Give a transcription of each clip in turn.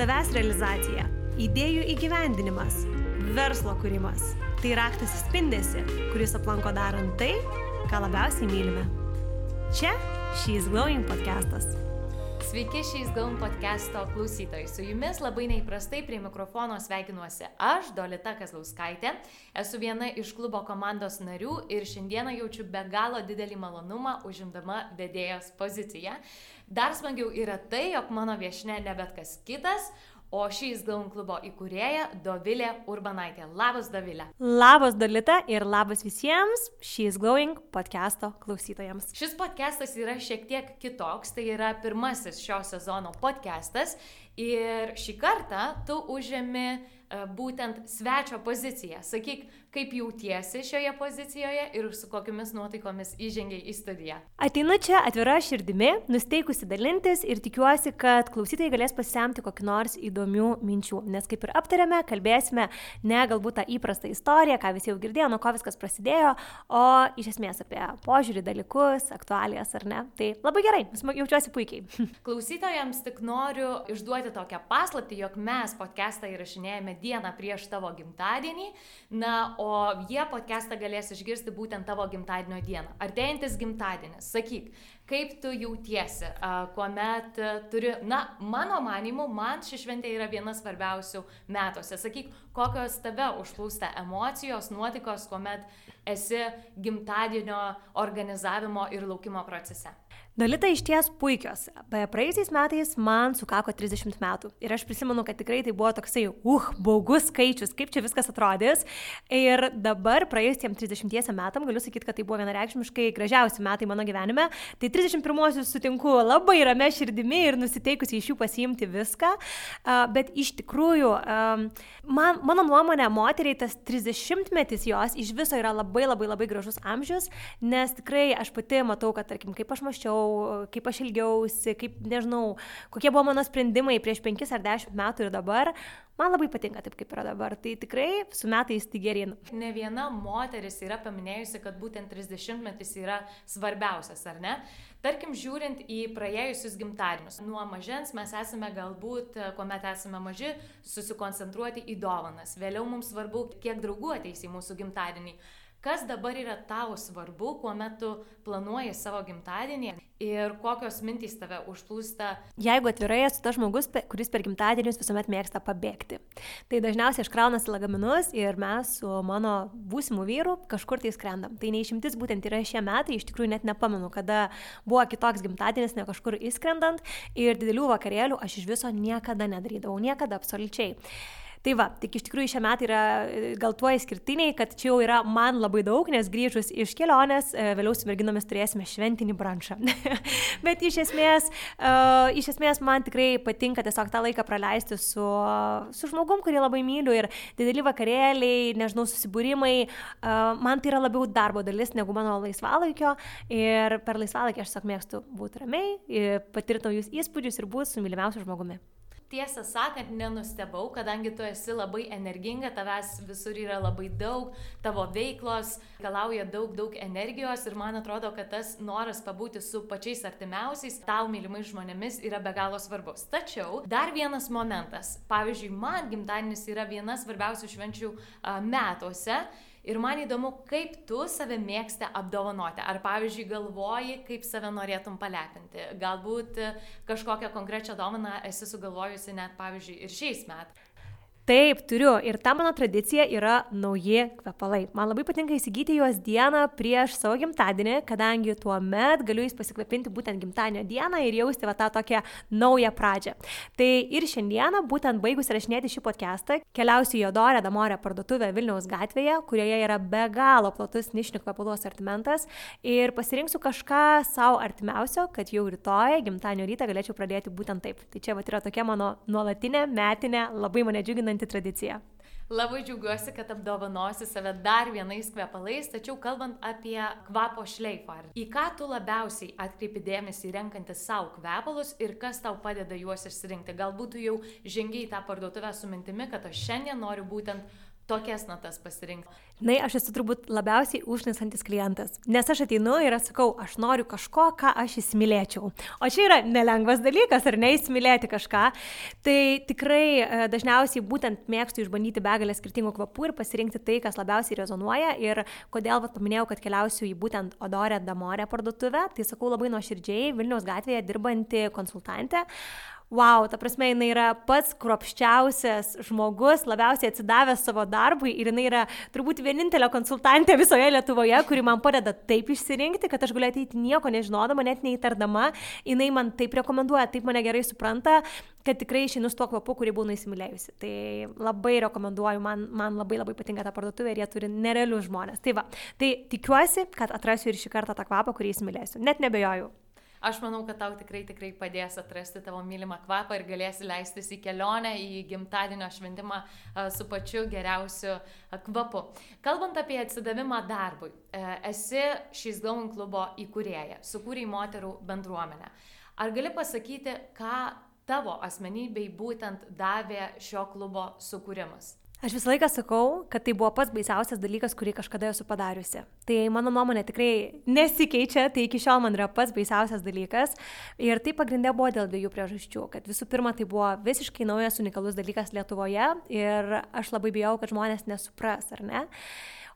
savęs realizacija, idėjų įgyvendinimas, verslo kūrimas. Tai raktas įspindėsi, kuris aplanko darant tai, ką labiausiai mylime. Čia She's Glowing podcastas. Sveiki šiais Gaum podcast'o klausytojai. Su jumis labai neįprastai prie mikrofono sveikinuosi aš, Dolita Kazlauskaitė. Esu viena iš klubo komandos narių ir šiandieną jaučiu be galo didelį malonumą užimdama vedėjos poziciją. Dar smagiau yra tai, jog mano viešne ne bet kas kitas, o šiais Gaum klubo įkūrėja Dovilė Urbanaitė. Labas, Dovilė. Labas, Dolita ir labas visiems She's Glowing podcast'o klausytojams. Šis podcastas yra šiek tiek kitoks, tai yra pirmasis šio sezono podcastas ir šį kartą tu užėmi uh, būtent svečio poziciją. Sakyk, kaip jautiesi šioje pozicijoje ir su kokiamis nuotaikomis įžengiai į studiją. Ateinu čia atvira širdimi, nusteikusi dalintis ir tikiuosi, kad klausytojai galės pasisemti kokį nors įdomių minčių. Nes kaip ir aptarėme, kalbėsime ne galbūt tą įprastą istoriją, ką visi jau girdėjo, nuo ko viskas prasidėjo, o iš esmės apie požiūrį dalykus, aktualijas ar ne. Tai labai gerai, jaučiuosi puikiai. Klausytojams tik noriu išduoti tokią paslaptį, jog mes podcastą įrašinėjame dieną prieš tavo gimtadienį. Na, o jie podcastą galės išgirsti būtent tavo gimtadienio dieną. Artėjantis gimtadienis, sakyk, kaip tu jautiesi, kuomet turi, na, mano manimu, man ši šventė yra viena svarbiausių metuose. Sakyk, kokios tave užplūsta emocijos, nuotikos, kuomet esi gimtadienio organizavimo ir laukimo procese. Dalita iš ties puikios. Praėjusiais metais man sukako 30 metų. Ir aš prisimenu, kad tikrai tai buvo toksai, uh, baugus skaičius, kaip čia viskas atrodys. Ir dabar praėjusiem 30 metam galiu sakyti, kad tai buvo vienareikšmiškai gražiausi metai mano gyvenime. Tai 31-osius sutinku labai ramia širdimi ir nusiteikusi iš jų pasiimti viską. Bet iš tikrųjų, man, mano nuomonė, moteriai tas 30 metis jos iš viso yra labai labai labai gražus amžius, nes tikrai aš pati matau, kad, tarkim, kaip aš maščiau, kaip aš ilgiausi, kaip, nežinau, kokie buvo mano sprendimai prieš penkis ar dešimt metų ir dabar, man labai patinka taip, kaip yra dabar. Tai tikrai su metais tai gerin. Ne viena moteris yra paminėjusi, kad būtent 30 metis yra svarbiausias, ar ne? Tarkim, žiūrint į praėjusius gimtadienius, nuo mažens mes esame galbūt, kuomet esame maži, susikoncentruoti į dovanas. Vėliau mums svarbu, kiek draugų ateis į mūsų gimtadienį. Kas dabar yra tau svarbu, kuomet tu planuoji savo gimtadienį ir kokios mintys tave užplūsta? Jeigu atvirai esu tas žmogus, kuris per gimtadienius visuomet mėgsta pabėgti. Tai dažniausiai aš kraunasi lagaminus ir mes su mano būsimu vyru kažkur tai skrendam. Tai neišimtis būtent yra šie metai, iš tikrųjų net nepamenu, kada buvo kitoks gimtadienis, ne kažkur įskrendant ir didelių vakarėlių aš iš viso niekada nedarydavau, niekada absoliučiai. Tai va, tik iš tikrųjų šie metai yra e, gal tuo išskirtiniai, kad čia jau yra man labai daug, nes grįžus iš kelionės, e, vėliau su merginomis turėsime šventinį branšą. Bet iš esmės, uh, iš esmės man tikrai patinka tiesiog tą laiką praleisti su, su žmogum, kurį labai myliu ir dideli vakarėliai, nežinau, susibūrimai, uh, man tai yra labiau darbo dalis negu mano laisvalaikio ir per laisvalaikį aš tiesiog mėgstu būti ramiai, patirti naujus įspūdžius ir būti su mylimiausiu žmogumi tiesą sakant, nenustebau, kadangi tu esi labai energinga, tavęs visur yra labai daug, tavo veiklos galauja daug, daug energijos ir man atrodo, kad tas noras pabūti su pačiais artimiausiais, tau mylimais žmonėmis yra be galo svarbus. Tačiau dar vienas momentas. Pavyzdžiui, man gimtadienis yra viena svarbiausių švenčių metuose Ir man įdomu, kaip tu save mėgsti apdovanoti. Ar pavyzdžiui galvoji, kaip save norėtum palepinti. Galbūt kažkokią konkrečią dovaną esi sugalvojusi net pavyzdžiui ir šiais metais. Taip, turiu. Ir ta mano tradicija yra nauji kvepalai. Man labai patinka įsigyti juos dieną prieš savo gimtadienį, kadangi tuo met galiu jais pasikvepinti būtent gimtadienio dieną ir jausti va tą tokią naują pradžią. Tai ir šiandieną, būtent baigus rašinėti šį podcastą, keliausiu į Jodorę Damorę parduotuvę Vilniaus gatvėje, kurioje yra be galo platus nišinių kvepalų asortimentas ir pasirinksiu kažką savo artimiausio, kad jau rytoj, gimtadienio rytą galėčiau pradėti būtent taip. Tai čia va yra tokia mano nuolatinė, metinė, labai mane džiuginanti sekanti tradicija. Labai džiaugiuosi, kad apdovanosi save dar vienais kvepalais, tačiau kalbant apie kvapo šleifą, į ką tu labiausiai atkreipi dėmesį renkantis savo kvepalus ir kas tau padeda juos išsirinkti. Galbūt tu jau žengiai į tą parduotuvę su mintimi, kad aš šiandien noriu būtent tokias natas pasirinkti? Na, aš esu turbūt labiausiai užnesantis klientas, nes aš ateinu ir sakau, aš noriu kažko, ką aš įsimylėčiau. O čia yra nelengvas dalykas, ar ne įsimylėti kažką. Tai tikrai e, dažniausiai būtent mėgstu išbandyti begalę skirtingų kvapų ir pasirinkti tai, kas labiausiai rezonuoja. Ir kodėl vat, paminėjau, kad keliausiu į būtent Odorę Damorę parduotuvę, tai sakau labai nuoširdžiai, Vilniaus gatvėje dirbanti konsultantė wow, ta prasme, jinai yra pats kruopščiausias žmogus, labiausiai atsidavęs savo darbui ir jinai yra turbūt vienintelė konsultantė visoje Lietuvoje, kuri man padeda taip išsirinkti, kad aš galiu ateiti nieko nežinodama, net neįtardama, jinai man taip rekomenduoja, taip mane gerai supranta, kad tikrai išeinu su tuo kvapu, kurį būnu įsimylėjusi. Tai labai rekomenduoju, man, man labai labai patinka ta parduotuvė ir jie turi nerealius žmonės. Tai va, tai tikiuosi, kad atrasiu ir šį kartą tą kvapą, kurį įsimylėsiu. Net nebejoju. Aš manau, kad tau tikrai tikrai padės atrasti tavo mylimą kvapą ir galėsi leistis į kelionę, į gimtadienio šventimą su pačiu geriausiu kvapu. Kalbant apie atsidavimą darbui, e, esi šis Going klubo įkūrėja, sukūrei moterų bendruomenę. Ar gali pasakyti, ką tavo asmenybei būtent davė šio klubo sukūrimas? Aš visą laiką sakau, kad tai buvo pats baisiausias dalykas, kurį kažkada esu padariusi. Tai mano nuomonė tikrai nesikeičia, tai iki šiol man yra pats baisiausias dalykas. Ir tai pagrindė buvo dėl dviejų priežasčių. Kad visų pirma, tai buvo visiškai naujas, unikalus dalykas Lietuvoje ir aš labai bijau, kad žmonės nesupras, ar ne?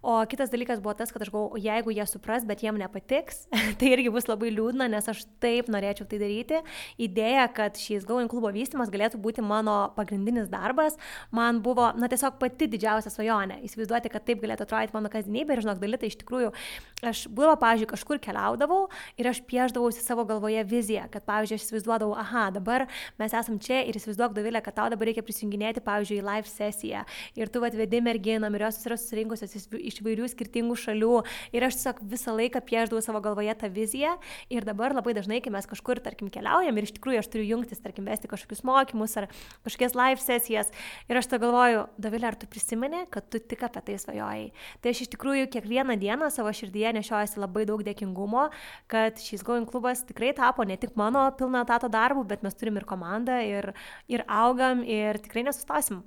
O kitas dalykas buvo tas, kad aš galvoju, jeigu jie supras, bet jiem nepatiks, tai irgi bus labai liūdna, nes aš taip norėčiau tai daryti. Idėja, kad šis Going klubo vystimas galėtų būti mano pagrindinis darbas, man buvo, na, tiesiog pati didžiausia svajonė. Įsivaizduoti, kad taip galėtų atrodyti mano kasdienybė ir, žinok, dalytai iš tikrųjų, aš būdavo, pavyzdžiui, kažkur keliaudavau ir aš pieždavausi savo galvoje viziją, kad, pavyzdžiui, aš įsivaizduodavau, aha, dabar mes esam čia ir įsivaizduok, Dovilė, kad tau dabar reikia prisijunginėti, pavyzdžiui, į live sesiją ir tu atvedi merginą, ir jos yra susirinkusios iš įvairių skirtingų šalių ir aš tiesiog visą laiką pieždavau savo galvoje tą viziją ir dabar labai dažnai, kai mes kažkur, tarkim, keliaujam ir iš tikrųjų aš turiu jungtis, tarkim, vesti kažkokius mokymus ar kažkokias live sesijas ir aš tą galvoju, Davilė, ar tu prisimeni, kad tu tik apie tai svajojai. Tai aš iš tikrųjų kiekvieną dieną savo širdyje nešiojasi labai daug dėkingumo, kad šis Going klubas tikrai tapo ne tik mano pilno etato darbu, bet mes turim ir komandą ir, ir augam ir tikrai nesustosim.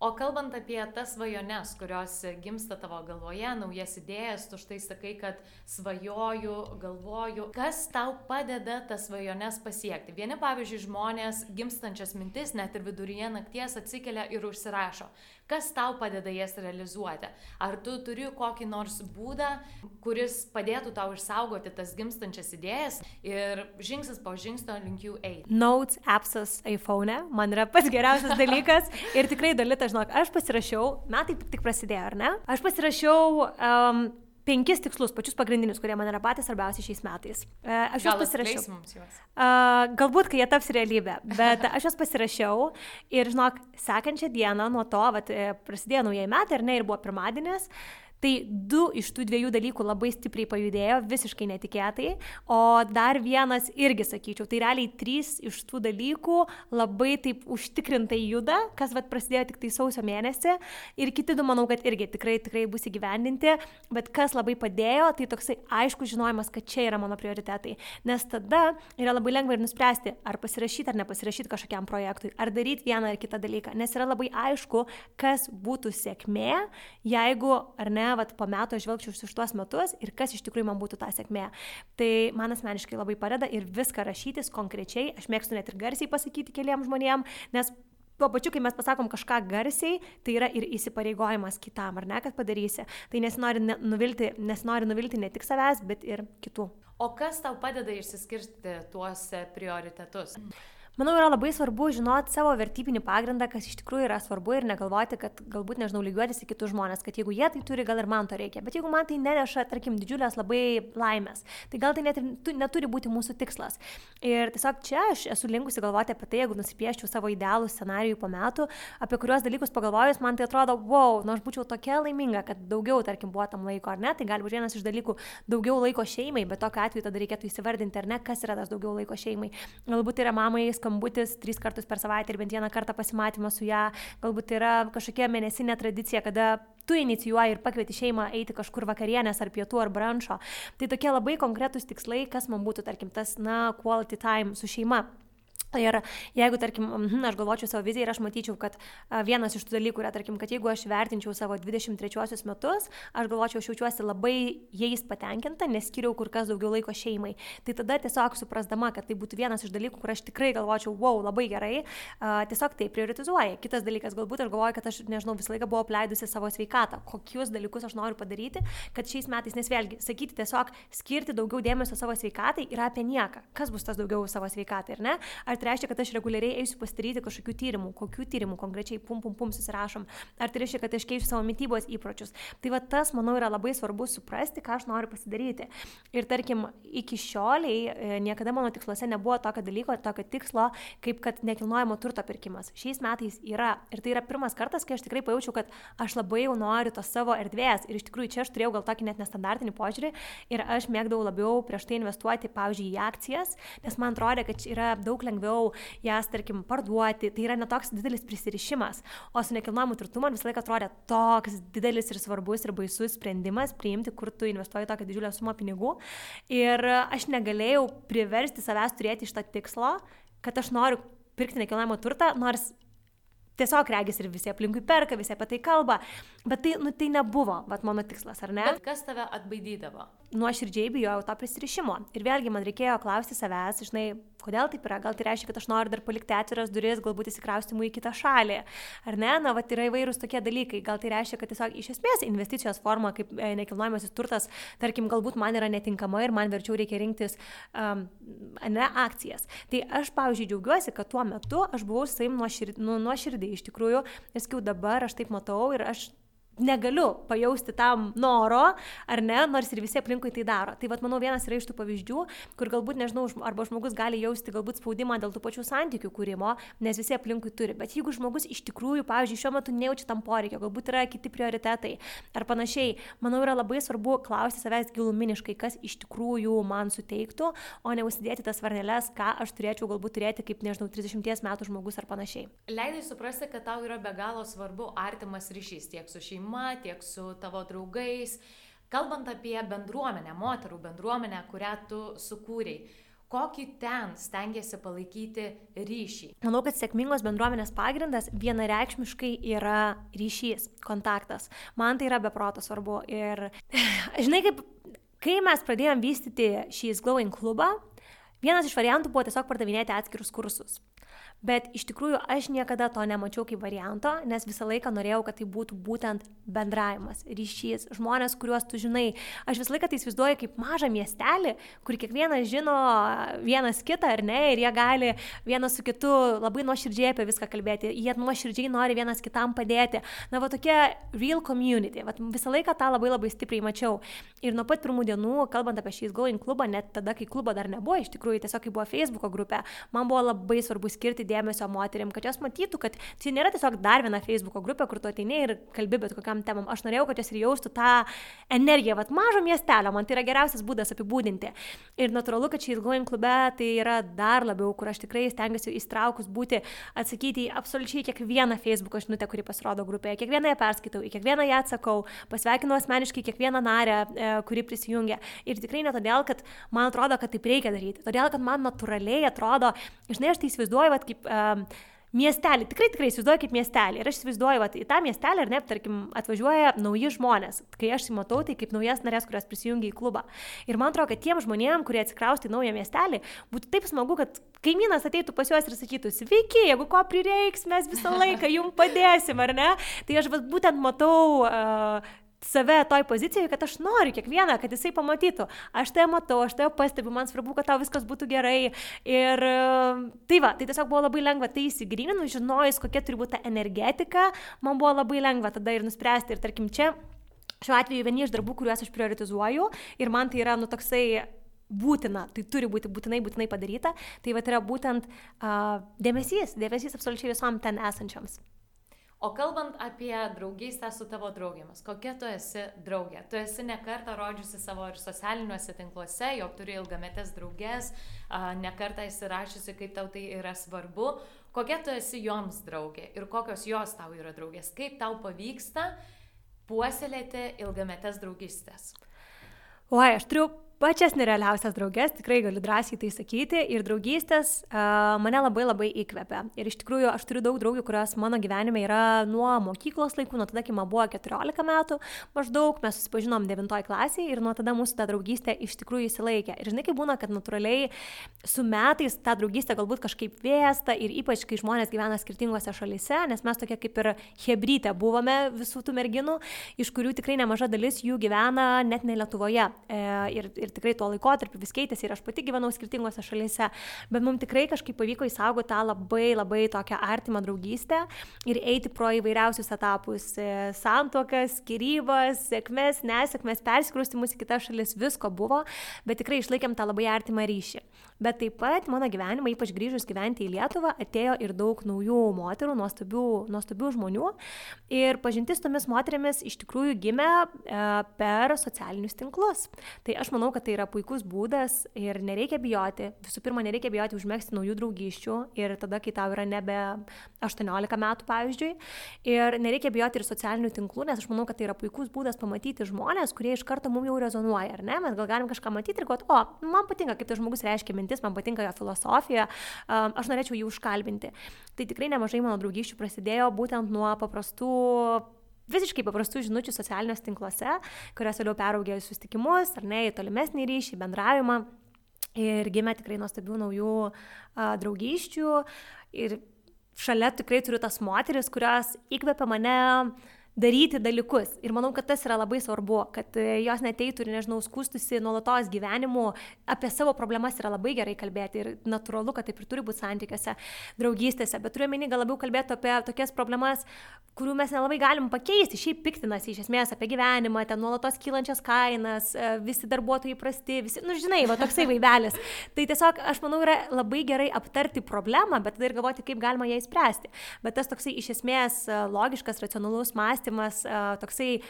O kalbant apie tas svajones, kurios gimsta tavo galvoje, naujas idėjas, tu štai sakai, kad svajoju, galvoju, kas tau padeda tas svajones pasiekti. Vieni, pavyzdžiui, žmonės gimstančias mintis net ir viduryje nakties atsikelia ir užsirašo. Kas tau padeda jas realizuoti? Ar tu turi kokį nors būdą, kuris padėtų tau išsaugoti tas gimstančias idėjas ir žingsnis po žingsnio link jų eiti? Notes, appsas iPhone, man yra pats geriausias dalykas ir tikrai dalita, žinok, aš pasirašiau, metai tik prasidėjo, ar ne? Aš pasirašiau um, penkis tikslus, pačius pagrindinius, kurie man yra patys svarbiausi šiais metais. E, aš juos pasirašiau. Uh, galbūt, kai jie taps realybė, bet aš juos pasirašiau ir, žinok, sekančią dieną nuo to, vat, e, prasidėjo naujieji metai, ar ne, ir buvo pirmadienis. Uh, Tai du iš tų dviejų dalykų labai stipriai pajudėjo, visiškai netikėtai, o dar vienas irgi sakyčiau, tai realiai trys iš tų dalykų labai taip užtikrintai juda, kas vad prasidėjo tik tai sausio mėnesį. Ir kiti du manau, kad irgi tikrai, tikrai bus įgyvendinti, bet kas labai padėjo, tai toksai aišku žinojimas, kad čia yra mano prioritetai, nes tada yra labai lengva ir nuspręsti, ar pasirašyti ar nepasirašyti kažkokiam projektui, ar daryti vieną ar kitą dalyką, nes yra labai aišku, kas būtų sėkmė, jeigu ar ne vat, po metų aš žvelgčiau už tuos metus ir kas iš tikrųjų man būtų ta sėkmė. Tai man asmeniškai labai padeda ir viską rašytis konkrečiai, aš mėgstu net ir garsiai pasakyti keliam žmonėm, nes Tuo pačiu, kai mes pasakom kažką garsiai, tai yra ir įsipareigojimas kitam, ar ne, kad padarysi. Tai nesinori nuvilti, nesinori nuvilti ne tik savęs, bet ir kitų. O kas tau padeda išsiskirti tuos prioritetus? Manau, yra labai svarbu žinoti savo vertybinį pagrindą, kas iš tikrųjų yra svarbu ir negalvoti, kad galbūt, nežinau, lygiuotis į kitus žmonės, kad jeigu jie tai turi, gal ir man to reikia. Bet jeigu man tai neneša, tarkim, didžiulės labai laimės, tai gal tai net ir neturi būti mūsų tikslas. Ir tiesiog čia aš esu linkusi galvoti apie tai, jeigu nusipieščiau savo idealų scenarijų po metų, apie kuriuos dalykus pagalvojus, man tai atrodo, wow, nors nu būčiau tokia laiminga, kad daugiau, tarkim, buvo tam laiko, ar ne, tai galbūt vienas iš dalykų daugiau laiko šeimai, bet tokiu atveju tada reikėtų įsivardinti, ar ne, kas yra tas daugiau laiko šeimai. Galbūt tai yra mamai skambutis trys kartus per savaitę ir bent vieną kartą pasimatymas su ją, galbūt yra kažkokia mėnesinė tradicija, kada tu inicijuoji ir pakvieti šeimą eiti kažkur vakarienės ar pietų ar branšo. Tai tokie labai konkretūs tikslai, kas man būtų, tarkim, tas, na, quality time su šeima. Ir jeigu, tarkim, mhm, aš galvočiau savo viziją ir aš matyčiau, kad vienas iš tų dalykų yra, tarkim, kad jeigu aš vertinčiau savo 23 metus, aš galvočiau, aš jaučiuosi labai jais patenkinta, nes skiriau kur kas daugiau laiko šeimai. Tai tada tiesiog suprasdama, kad tai būtų vienas iš dalykų, kur aš tikrai galvočiau, wow, labai gerai, tiesiog tai prioritizuoja. Kitas dalykas, galbūt aš galvoju, kad aš, nežinau, visą laiką buvau apleidusi savo sveikatą, kokius dalykus aš noriu padaryti, kad šiais metais, nes vėlgi, sakyti tiesiog skirti daugiau dėmesio savo sveikatai yra apie nieką. Kas bus tas daugiau savo sveikatai, ar ne? Ar tai reiškia, kad aš reguliariai eisiu pasidaryti kažkokių tyrimų, kokių tyrimų konkrečiai pum pum pum susirašom, ar tai reiškia, kad aš keisiu savo mytybos įpročius. Tai va tas, manau, yra labai svarbu suprasti, ką aš noriu pasidaryti. Ir tarkim, iki šioliai e, niekada mano tiksluose nebuvo tokio dalyko, tokio tikslo, kaip kad nekilnojamo turto pirkimas. Šiais metais yra. Ir tai yra pirmas kartas, kai aš tikrai pajaučiau, kad aš labai jau noriu tos savo erdvės. Ir iš tikrųjų čia aš turėjau gal tokį net nestandartinį požiūrį ir aš mėgdavau labiau prieš tai investuoti, pavyzdžiui, į akcijas, nes man atrodė, kad yra daug lengviau jas, tarkim, parduoti, tai yra netoks didelis prisirišimas. O su nekilnojamu turtu man visą laiką atrodė toks didelis ir svarbus ir baisus sprendimas priimti, kur tu investuoji tokią didžiulę sumą pinigų. Ir aš negalėjau priversti savęs turėti iš to tikslo, kad aš noriu pirkti nekilnojamą turtą, nors tiesiog regis ir visi aplinkui perka, visi apie tai kalba, bet tai, nu, tai nebuvo, bet mano tikslas, ar ne? Bet kas tave atbaidydavo? nuoširdžiai bijojau to prisirišimo. Ir vėlgi man reikėjo klausti savęs, žinai, kodėl taip yra. Gal tai reiškia, kad aš noriu dar palikti atviras duris, galbūt įsikraustimui į kitą šalį. Ar ne? Na, va, yra įvairūs tokie dalykai. Gal tai reiškia, kad tiesiog iš esmės investicijos forma, kaip e, nekilnojamasis turtas, tarkim, galbūt man yra netinkama ir man verčiau reikia rinktis um, ne akcijas. Tai aš, pavyzdžiui, džiaugiuosi, kad tuo metu aš buvau savim nuoširdžiai, nu, nuoširdžiai iš tikrųjų, ir sakiau, dabar aš taip matau ir aš negaliu pajausti tam noro, ar ne, nors ir visi aplinkui tai daro. Tai vad, manau, vienas yra iš tų pavyzdžių, kur galbūt, nežinau, arba žmogus gali jausti galbūt spaudimą dėl tų pačių santykių kūrimo, nes visi aplinkui turi. Bet jeigu žmogus iš tikrųjų, pavyzdžiui, šiuo metu nejaučia tam poreikio, galbūt yra kiti prioritetai ar panašiai, manau, yra labai svarbu klausti savęs giluminiškai, kas iš tikrųjų man suteiktų, o ne užsidėti tas varneles, ką aš turėčiau galbūt turėti kaip, nežinau, 30 metų žmogus ar panašiai. Leidai suprasti, kad tau yra be galo svarbu artimas ryšys tiek su šeima, šeima, tiek su tavo draugais. Kalbant apie bendruomenę, moterų bendruomenę, kurią tu sukūrei, kokį ten stengiasi palaikyti ryšį? Manau, kad sėkmingos bendruomenės pagrindas vienareikšmiškai yra ryšys, kontaktas. Man tai yra beproto svarbu. Ir žinai, kaip, kai mes pradėjome vystyti šį Glowing klubą, vienas iš variantų buvo tiesiog pardavinėti atskirus kursus. Bet iš tikrųjų aš niekada to nemačiau kaip varianto, nes visą laiką norėjau, kad tai būtų būtent bendravimas, ryšys, žmonės, kuriuos tu žinai. Aš visą laiką tai įsivaizduoju kaip mažą miestelį, kur kiekvienas žino vienas kitą ar ne, ir jie gali vienas su kitu labai nuoširdžiai apie viską kalbėti, jie nuoširdžiai nori vienas kitam padėti. Na, va tokia real community, va, visą laiką tą labai labai stipriai mačiau. Ir nuo pat pirmų dienų, kalbant apie šį Going klubą, net tada, kai klubo dar nebuvo, iš tikrųjų tiesiog kai buvo Facebook grupė, man buvo labai svarbu skirti dėmesio moterim, kad jos matytų, kad tai nėra tiesiog dar viena Facebook grupė, kur tu ateini ir kalbi bet kokiam temam. Aš norėjau, kad jos ir jaustų tą energiją, vad mažo miestelio, man tai yra geriausias būdas apibūdinti. Ir natūralu, kad šiais Going klube tai yra dar labiau, kur aš tikrai stengiuosi įstraukus būti, atsakyti į absoliučiai kiekvieną Facebook žinutę, kuri pasirodo grupėje, kiekvieną ją perskaitau, į kiekvieną ją atsakau, pasveikinu asmeniškai kiekvieną narę, e, kuri prisijungia. Ir tikrai ne todėl, kad man atrodo, kad taip reikia daryti, todėl, kad man natūraliai atrodo, žinai, aš tai įsivaizduoju, vat, kaip um, miestelį, tikrai tikrai įsivaizduoju kaip miestelį. Ir aš įsivaizduoju, kad į tą miestelį, ar ne, tarkim, atvažiuoja nauji žmonės. Kai aš įmatau, tai kaip naujas narės, kurios prisijungia į klubą. Ir man atrodo, kad tiem žmonėm, kurie atsikrausti į naują miestelį, būtų taip smagu, kad kaimynas ateitų pas juos ir sakytų, sveiki, jeigu ko prireiks, mes visą laiką jums padėsim, ar ne? Tai aš būtent matau uh, save toj pozicijoje, kad aš noriu kiekvieną, kad jisai pamatytų. Aš tai matau, aš tai pastebiu, man svarbu, kad tau viskas būtų gerai. Ir tai va, tai tiesiog buvo labai lengva tai įsigryninu, žinojus, kokia turi būti ta energetika, man buvo labai lengva tada ir nuspręsti. Ir tarkim, čia šiuo atveju vieni iš darbų, kuriuos aš prioritizuoju ir man tai yra, nu, toksai būtina, tai turi būti būtinai, būtinai padaryta, tai va yra būtent uh, dėmesys, dėmesys absoliučiai visom ten esančiams. O kalbant apie draugystę su tavo draugėmis, kokia tu esi draugė? Tu esi nekartą rodžiusi savo ir socialiniuose tinkluose, jog turi ilgametės draugės, nekartą esi rašiusi, kaip tau tai yra svarbu. Kokia tu esi joms draugė ir kokios jos tau yra draugės? Kaip tau pavyksta puoselėti ilgametės draugystės? Oi, aš turiu pačias nerealiausias draugės, tikrai galiu drąsiai tai sakyti, ir draugystės uh, mane labai labai įkvepia. Ir iš tikrųjų aš turiu daug draugių, kurios mano gyvenime yra nuo mokyklos laikų, nuo tada, kai man buvo 14 metų maždaug, mes susipažinom 9 klasėje ir nuo tada mūsų ta draugystė iš tikrųjų įsilaikė. Ir žinai, kaip būna, kad natūraliai su metais ta draugystė galbūt kažkaip vėsta ir ypač, kai žmonės gyvena skirtingose šalise, nes mes tokie kaip ir hebrytė buvome visų tų merginų, iš kurių tikrai nemaža dalis jų gyvena net ne Lietuvoje. E, ir, ir ir tikrai tuo laikotarpiu vis keitėsi ir aš pati gyvenau skirtingose šalyse, bet mums tikrai kažkaip pavyko įsaugoti tą labai labai tokią artimą draugystę ir eiti pro įvairiausius etapus e, - santokas, skirybas, sėkmės, nesėkmės, persikrūstimus į kitas šalis, visko buvo, bet tikrai išlaikėm tą labai artimą ryšį. Bet taip pat mano gyvenimą, ypač grįžus gyventi į Lietuvą, atėjo ir daug naujų moterų, nuostabių, nuostabių žmonių. Ir pažintis tomis moteriamis iš tikrųjų gimė e, per socialinius tinklus. Tai aš manau, kad tai yra puikus būdas ir nereikia bijoti. Visų pirma, nereikia bijoti užmėgsti naujų draugysčių ir tada, kai tau yra nebe 18 metų, pavyzdžiui. Ir nereikia bijoti ir socialinių tinklų, nes aš manau, kad tai yra puikus būdas pamatyti žmonės, kurie iš karto mums jau rezonuoja, ar ne? Mes gal galim kažką matyti ir galvoti, o, man patinka, kaip tas žmogus reiškia mintis, man patinka jo filosofija, aš norėčiau jį užkalbinti. Tai tikrai nemažai mano draugysčių prasidėjo būtent nuo paprastų visiškai paprastų žinučių socialiniuose tinkluose, kurios vėliau peraugė į susitikimus, ar ne, į tolimesnį ryšį, bendravimą. Ir gimė tikrai nuostabių naujų a, draugyščių. Ir šalia tikrai turiu tas moteris, kurios įkvepia mane daryti dalykus. Ir manau, kad tas yra labai svarbu, kad e, jos neteitų ir, nežinau, skūstusi nuolatos gyvenimu, apie savo problemas yra labai gerai kalbėti ir natūralu, kad taip ir turi būti santykiuose, draugystėse, bet turiu meni gal labiau kalbėti apie tokias problemas, kurių mes nelabai galim pakeisti, šiaip piktinasi iš esmės apie gyvenimą, ten nuolatos kylančias kainas, e, visi darbuotojai prasti, visi, nu žinai, va toksai vaibelis. Tai tiesiog, aš manau, yra labai gerai aptarti problemą, bet tada ir galvoti, kaip galima ją įspręsti. Bet tas toksai iš esmės e, logiškas, racionalus mąstymas, mąstymas toksai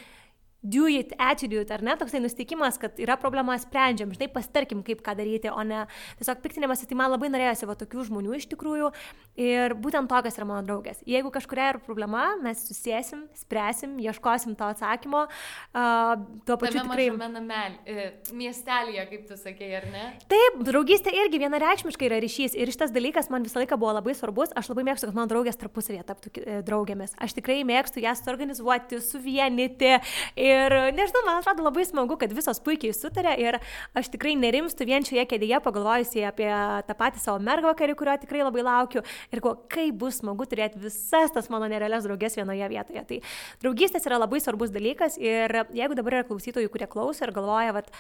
do it attitude, ar ne, toksai nusteikimas, kad yra problema, sprendžiam, žinai, pastarkim, kaip ką daryti, o ne tiesiog piktinimas, tai man labai norėjosi va tokių žmonių iš tikrųjų ir būtent tokios yra mano draugės. Jeigu kažkuria yra problema, mes susėsim, spręsim, ieškosim to atsakymo, uh, tuo pačiu Tame tikrai... Namel, e, miestelėje, kaip tu sakei, ar ne? Taip, draugystė irgi vienareikšmiškai yra ryšys ir šitas dalykas man visą laiką buvo labai svarbus, aš labai mėgstu, kad mano draugės tarpusavėje taptų e, draugėmis. Aš tikrai mėgstu jas suorganizuoti, suvienyti. Ir nežinau, man atrodo labai smagu, kad visos puikiai sutarė ir aš tikrai nerimstu vien šioje kėdėje pagalvojusi apie tą patį savo mergvakarį, kurio tikrai labai laukiu ir ko, kaip bus smagu turėti visas tas mano nerealias draugės vienoje vietoje. Tai draugystės yra labai svarbus dalykas ir jeigu dabar yra klausytojų, kurie klauso ir galvoja, kad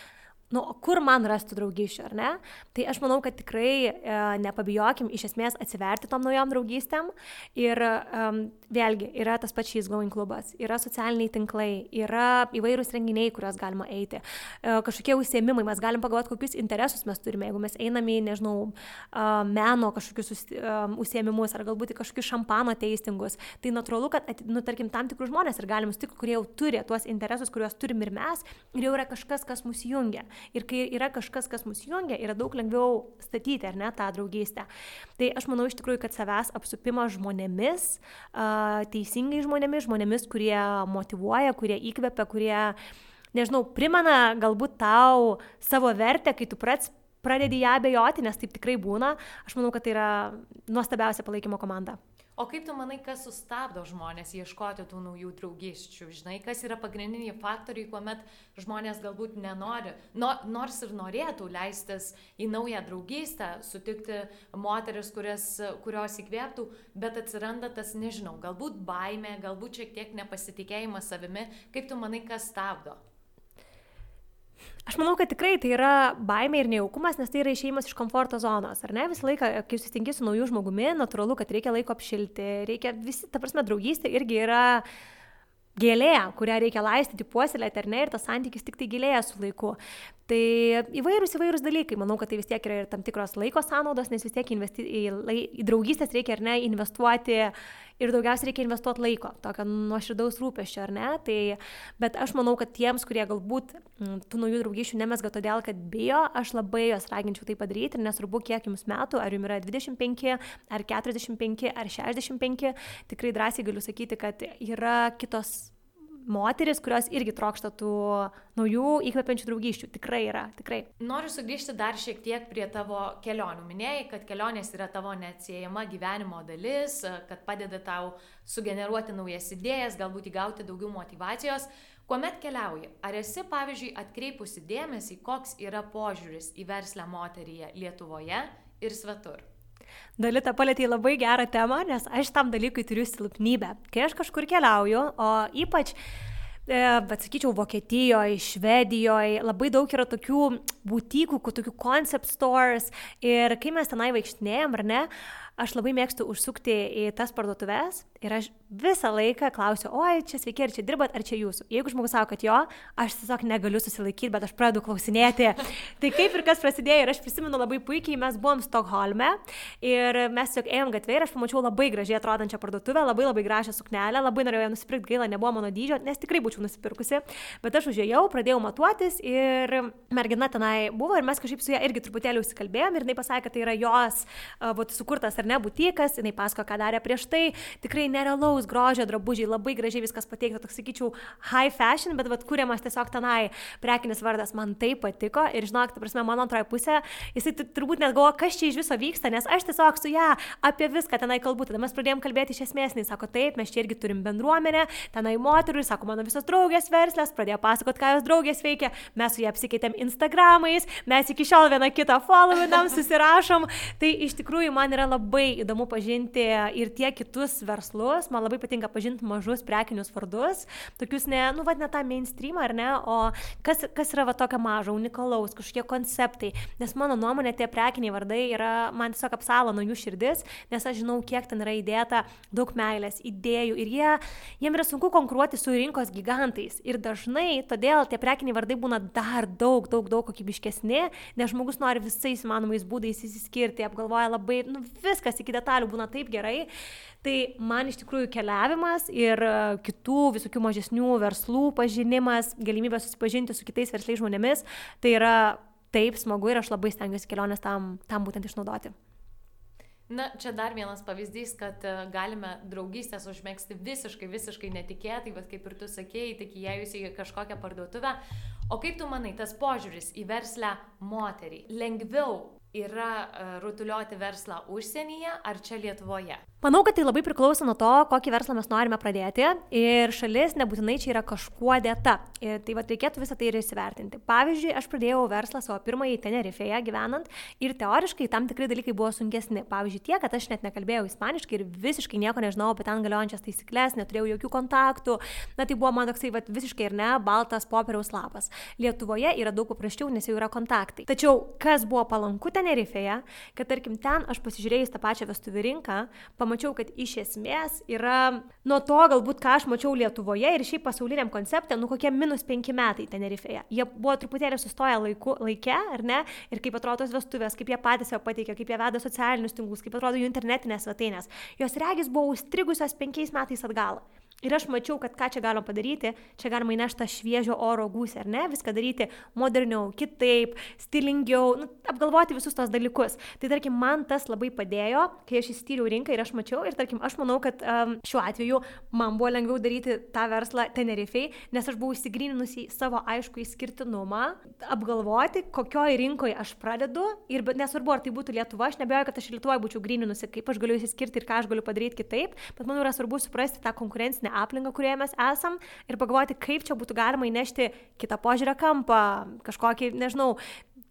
nu, kur man rasti draugysčių, ar ne? Tai aš manau, kad tikrai e, nepabijokim iš esmės atsiverti tom naujom draugystėm. Ir e, vėlgi, yra tas pats šis going klubas, yra socialiniai tinklai, yra įvairūs renginiai, kuriuos galima eiti, e, kažkokie užsiemimai, mes galim pagalvoti, kokius interesus mes turime, jeigu mes einame į, nežinau, e, meno kažkokius užsiemimus ar galbūt į kažkokius šampano teistingus. Tai natūralu, kad, nu, tarkim, tam tikrus žmonės ir galim sutikti, kurie jau turi tuos interesus, kuriuos turim ir mes, ir jau yra kažkas, kas mus jungia. Ir kai yra kažkas, kas mus jungia, yra daug lengviau statyti, ar ne, tą draugystę. Tai aš manau iš tikrųjų, kad savęs apsupimas žmonėmis, teisingai žmonėmis, žmonėmis, kurie motivuoja, kurie įkvepia, kurie, nežinau, primena galbūt tau savo vertę, kai tu prats pradedi ją abejoti, nes taip tikrai būna. Aš manau, kad tai yra nuostabiausia palaikymo komanda. O kaip tu manai, kas sustabdo žmonės ieškoti tų naujų draugiščių? Žinai, kas yra pagrindiniai faktoriai, kuomet žmonės galbūt nenori, no, nors ir norėtų leistis į naują draugystę, sutikti moteris, kurias, kurios įkvėptų, bet atsiranda tas, nežinau, galbūt baime, galbūt šiek tiek nepasitikėjimas savimi. Kaip tu manai, kas stabdo? Aš manau, kad tikrai tai yra baimė ir nejaukumas, nes tai yra išėjimas iš komforto zonos, ar ne? Visą laiką, kai susitinki su nauju žmogumi, natūralu, kad reikia laiko apšilti, reikia visi, ta prasme, draugystė irgi yra gėlė, kurią reikia laistyti, puoselėti, ar ne, ir tas santykis tik tai gilėja su laiku. Tai įvairūs įvairūs dalykai, manau, kad tai vis tiek yra ir tam tikros laiko sąnaudos, nes vis tiek investi į, į draugystės reikia ar ne investuoti ir daugiausiai reikia investuoti laiko, tokio nuoširdaus rūpeščio, ar ne? Tai, bet aš manau, kad tiems, kurie galbūt m, tų naujų draugyšių nemesga todėl, kad bijo, aš labai juos raginčiau tai padaryti ir nesvarbu, kiek jums metų, ar jums yra 25, ar 45, ar 65, tikrai drąsiai galiu sakyti, kad yra kitos moteris, kurios irgi trokšta tų naujų įkvepiančių draugysčių. Tikrai yra, tikrai. Noriu sugrįžti dar šiek tiek prie tavo kelionių. Minėjai, kad kelionės yra tavo neatsiejama gyvenimo dalis, kad padeda tau sugeneruoti naujas idėjas, galbūt įgauti daugiau motivacijos. Kuomet keliauji, ar esi, pavyzdžiui, atkreipusi dėmesį, koks yra požiūris į verslę moteryje Lietuvoje ir svetur? Dalita palėtė labai gerą temą, nes aš tam dalykui turiu silpnybę. Kai aš kažkur keliauju, o ypač e, bet sakyčiau, Vokietijoje, Švedijoje labai daug yra tokių būtykų, tokių concept stores ir kai mes tenai vaikštinėjom, ar ne, aš labai mėgstu užsukti į tas parduotuvės ir aš visą laiką klausiu, oi, čia sveiki, ar čia dirbat, ar čia jūsų. Jeigu žmogus sako, kad jo, aš tiesiog negaliu susilaikyti, bet aš pradedu klausinėti. tai kaip ir kas prasidėjo ir aš prisimenu labai puikiai, mes buvom Stokholme ir mes tiesiog ėjom gatvė ir aš pamačiau labai gražiai atrodančią parduotuvę, labai labai gražią suknelę, labai norėjau ją nusipirkti, gaila, nebuvo mano dydžio, nes tikrai būčiau nusipirkusi, bet aš užėjau, pradėjau matuotis ir mergina tenai buvo ir mes kažkaip su ją irgi truputėlį užsikalbėjom ir jinai pasakė, kad tai yra jos uh, sukurtas ar ne būtikas, jinai pasako, ką darė prieš tai, tikrai nerealaus grožio drabužiai, labai gražiai viskas pateikta, toks sakyčiau, high fashion, bet vad kuriamas tiesiog tenai prekinis vardas, man tai patiko ir žinok, ta prasme, mano antroji pusė, jisai turbūt net galvoja, kas čia iš viso vyksta, nes aš tiesiog su ją apie viską tenai kalbu, tada mes pradėjom kalbėti iš esmės, jis sako, taip, mes čia irgi turim bendruomenę, tenai moterų, sako, mano visos draugės verslės, pradėjo pasakoti, ką jos draugės veikia, mes su ją apsikeitėm Instagramais, mes iki šiol vieną kitą followinam, susirašom, tai iš tikrųjų man yra labai įdomu pažinti ir tiek kitus verslus, man labai patinka pažinti mažus prekinius vardus, tokius ne, nu, vad, ne tą mainstreamą, ar ne, o kas, kas yra va tokio mažo, unikalaus, kažkokie konceptai, nes mano nuomonė tie prekiniai vardai yra, man tiesiog apsalo nuo jų širdis, nes aš žinau, kiek ten yra įdėta daug meilės, idėjų ir jie, jiem yra sunku konkuruoti su rinkos gigantais ir dažnai todėl tie prekiniai vardai būna dar daug, daug, daug kokybiškesni, nes žmogus nori visais įmanomais būdais įsiskirti, apgalvoja labai, nu, viskas iki detalių būna taip gerai. Tai man iš tikrųjų keliavimas ir e, kitų visokių mažesnių verslų pažinimas, galimybė susipažinti su kitais versliais žmonėmis, tai yra taip smagu ir aš labai stengiuosi kelionės tam, tam būtent išnaudoti. Na, čia dar vienas pavyzdys, kad e, galime draugystės užmėgsti visiškai, visiškai netikėtai, bet kaip ir tu sakėjai, tik įėjus į kažkokią parduotuvę. O kaip tu manai, tas požiūris į verslę moterį lengviau yra e, rutuliuoti verslą užsienyje ar čia Lietuvoje? Manau, kad tai labai priklauso nuo to, kokį verslą mes norime pradėti ir šalis nebūtinai čia yra kažkuo dėta. Ir tai va, reikėtų visą tai ir įsivertinti. Pavyzdžiui, aš pradėjau verslą savo pirmąjį Tenerifeje gyvenant ir teoriškai tam tikri dalykai buvo sunkesni. Pavyzdžiui, tie, kad aš net nekalbėjau ispaniškai ir visiškai nieko nežinau apie ten galiojančias taisyklės, neturėjau jokių kontaktų. Na tai buvo man toksai va, visiškai ir ne baltas popieriaus lapas. Lietuvoje yra daug paprasčiau, nes jau yra kontaktai. Tačiau kas buvo palanku Tenerifeje, kad tarkim ten aš pasižiūrėjus tą pačią vestuvių rinką, pamačiau, kad iš esmės yra nuo to galbūt, ką aš mačiau Lietuvoje ir šiaip pasauliniam konceptė, nu kokie minus penki metai Tenerifeje. Jie buvo truputėlį sustoję laiku, laike, ar ne? Ir kaip atrodo tos vestuvės, kaip jie patys savo pateikė, kaip jie veda socialinius tinklus, kaip atrodo jų internetinės svetainės. Jos regis buvo užstrigusios penkiais metais atgal. Ir aš mačiau, kad ką čia galima padaryti, čia galima įnešti šviežio oro gūsį, ar ne, viską daryti moderniau, kitaip, stilingiau, nu, apgalvoti visus tos dalykus. Tai tarkim, man tas labai padėjo, kai aš įstyriau rinką ir aš mačiau, ir tarkim, aš manau, kad um, šiuo atveju man buvo lengviau daryti tą verslą Tenerifei, nes aš buvau įsigryninusi savo aišku įskirtinumą, apgalvoti, kokioje rinkoje aš pradedu ir nesvarbu, ar tai būtų Lietuva, aš nebejoju, kad aš Lietuvoje būčiau gryninusi, kaip aš galiu įsiskirti ir ką aš galiu padaryti kitaip, bet man yra svarbu suprasti tą konkurencinę geresnę aplinką, kurioje mes esam ir pagalvoti, kaip čia būtų galima įnešti kitą požiūrę kampą, kažkokį, nežinau,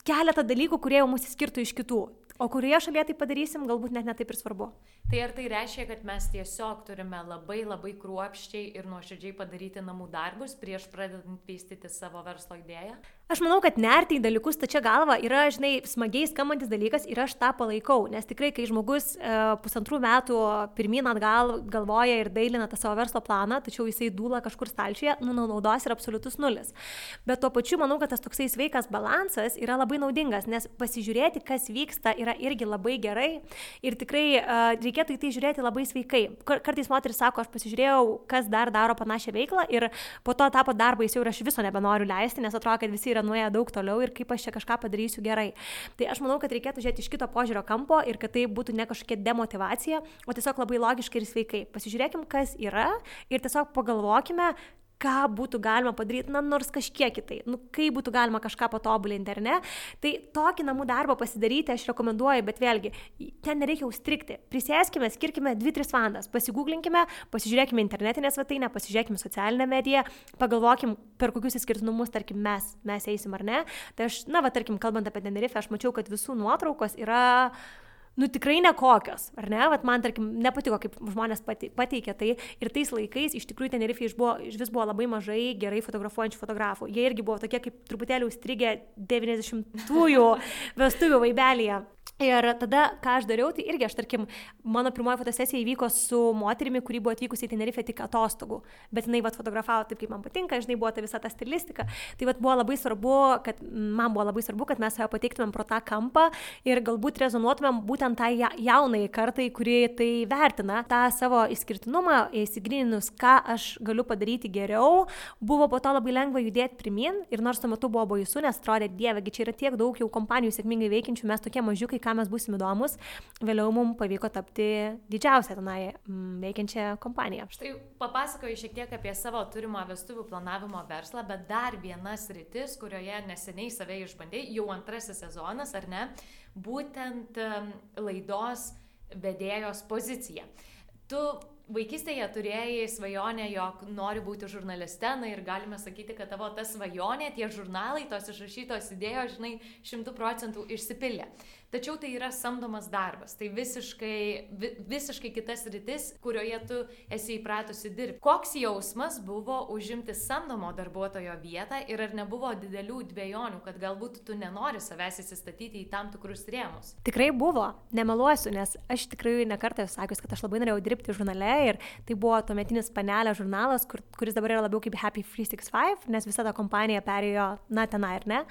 keletą dalykų, kurie jau mūsų skirtų iš kitų. O kurioje šalyje tai padarysim, galbūt net netaip ir svarbu. Tai ar tai reiškia, kad mes tiesiog turime labai labai kruopščiai ir nuoširdžiai padaryti namų darbus prieš pradedant vystyti savo verslo idėją? Aš manau, kad nerti į dalykus tačia galva yra, žinai, smagiai skambantis dalykas ir aš tą palaikau, nes tikrai, kai žmogus e, pusantrų metų pirmin atgal galvoja ir dailina tą savo verslo planą, tačiau jisai dūla kažkur stalčiuje, nu, naudos yra absoliutus nulis. Bet tuo pačiu manau, kad tas toksai sveikas balansas yra labai naudingas, nes pasižiūrėti, kas vyksta, yra irgi labai gerai ir tikrai e, reikėtų į tai žiūrėti labai sveikai. Kartais moteris sako, aš pasižiūrėjau, kas dar daro panašią veiklą ir po to tapo darbais jau ir aš viso nebenoriu leisti, nes atrodo, kad visi yra nuėję daug toliau ir kaip aš čia kažką padarysiu gerai. Tai aš manau, kad reikėtų žiūrėti iš kito požiūrio kampo ir kad tai būtų ne kažkokia demotivacija, o tiesiog labai logiškai ir sveikai. Pasižiūrėkim, kas yra ir tiesiog pagalvokime, ką būtų galima padaryti, na, nors kažkiek kitai, nu, kaip būtų galima kažką patobulinti ar ne. Tai tokį namų darbą pasidaryti aš rekomenduoju, bet vėlgi, ten nereikia užstrikti. Prisėskime, skirkime 2-3 valandas, pasigūglinkime, pasižiūrėkime internetinę svetainę, pasižiūrėkime socialinę mediją, pagalvokim, per kokius įskirtinumus, tarkim, mes, mes eisim ar ne. Tai aš, na, va, tarkim, kalbant apie Tenerife, aš mačiau, kad visų nuotraukos yra nu tikrai nekokios, ar ne? Vat man, tarkim, nepatiko, kaip žmonės pateikė tai. Ir tais laikais iš tikrųjų Tenerife iš, vis buvo labai mažai gerai fotografuojančių fotografų. Jie irgi buvo tokie kaip truputėlį užstrigę 90-ųjų vestuvių vaibelėje. Ir tada, ką aš dariau, tai irgi aš, tarkim, mano pirmoji fotosesija įvyko su moterimi, kuri buvo atvykusi į Tenerife tik atostogų, bet jinai vat, fotografavo taip, kaip man patinka, žinai, buvo ta visa ta stilistika. Tai vat, buvo labai svarbu, kad man buvo labai svarbu, kad mes save pateiktumėm pro tą kampą ir galbūt rezonuotumėm būtent tai jaunai kartai, kuri tai vertina, tą savo išskirtinumą, įsigrininus, ką aš galiu padaryti geriau, buvo po to labai lengva judėti pirmin ir nors tuo metu buvo baisu, nes atrodė, dievegi, čia yra tiek daug jau kompanijų sėkmingai veikiančių, mes tokie mažiukai, ką mes būsim įdomus, vėliau mums pavyko tapti didžiausią tenai mm, veikiančią kompaniją. Štai papasakoju šiek tiek apie savo turimą vestuvių planavimo verslą, bet dar vienas rytis, kurioje neseniai save išbandėjai, jau antrasis sezonas, ar ne, būtent laidos vedėjos pozicija. Tu vaikystėje turėjai svajonę, jog nori būti žurnaliste, na ir galime sakyti, kad tavo ta svajonė, tie žurnalai, tos išrašytos idėjos, žinai, šimtų procentų išsipildė. Tačiau tai yra samdomas darbas, tai visiškai, vi, visiškai kitas rytis, kurioje tu esi įpratusi dirbti. Koks jausmas buvo užimti samdomo darbuotojo vietą ir ar nebuvo didelių dviejonių, kad galbūt tu nenori savęs įsistatyti į tam tikrus rėmus? Tikrai buvo, nemeluosiu, nes aš tikrai nekartą esu sakęs, kad aš labai norėjau dirbti žurnale ir tai buvo tuometinis panelė žurnalas, kur, kuris dabar yra labiau kaip Happy 365, nes visa ta kompanija perėjo, na, tenai ir ne.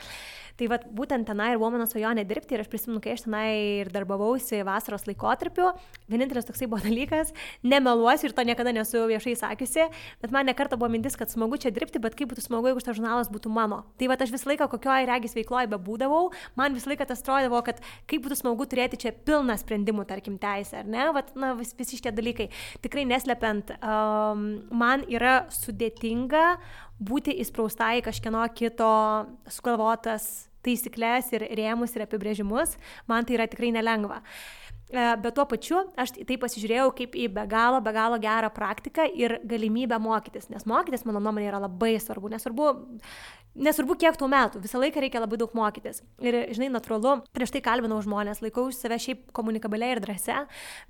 Tai vad būtent tenai ir buvo mano svajonė dirbti ir aš prisimenu, kai aš tenai ir darbavausi vasaros laikotarpiu, vienintelis toksai buvo dalykas, nemeluosiu ir to niekada nesu viešai sakiusi, bet man nekarta buvo mintis, kad smagu čia dirbti, bet kaip būtų smagu, jeigu šitas žurnalas būtų mano. Tai va aš visą laiką kokioje regis veikloje bebūdavau, man visą laiką tas atrodavo, kad kaip būtų smagu turėti čia pilną sprendimų, tarkim, teisę, ar ne? Vat, na, vis, visi šitie dalykai. Tikrai neslepiant, um, man yra sudėtinga būti įsprausta į kažkieno kito sugalvotas taisyklės ir rėmus ir apibrėžimus, man tai yra tikrai nelengva. E, bet tuo pačiu aš tai pasižiūrėjau kaip į be galo, be galo gerą praktiką ir galimybę mokytis, nes mokytis, mano nuomonė, yra labai svarbu. Nesvarbu, Nesvarbu, kiek tų metų, visą laiką reikia labai daug mokytis. Ir, žinai, natūralu, prieš tai kalbinau žmonės, laikau save šiaip komunikabiliai ir drąsia,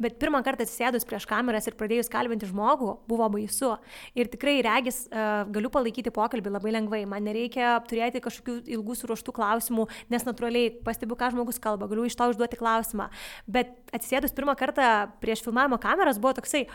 bet pirmą kartą atsisėdus prieš kameras ir pradėjus kalbinti žmogų, buvo baisu. Ir tikrai regis, uh, galiu palaikyti pokalbį labai lengvai, man nereikia turėti kažkokių ilgų suruoštų klausimų, nes natūraliai pastebiu, ką žmogus kalba, galiu iš to užduoti klausimą. Bet atsisėdus pirmą kartą prieš filmavimo kameras buvo toksai,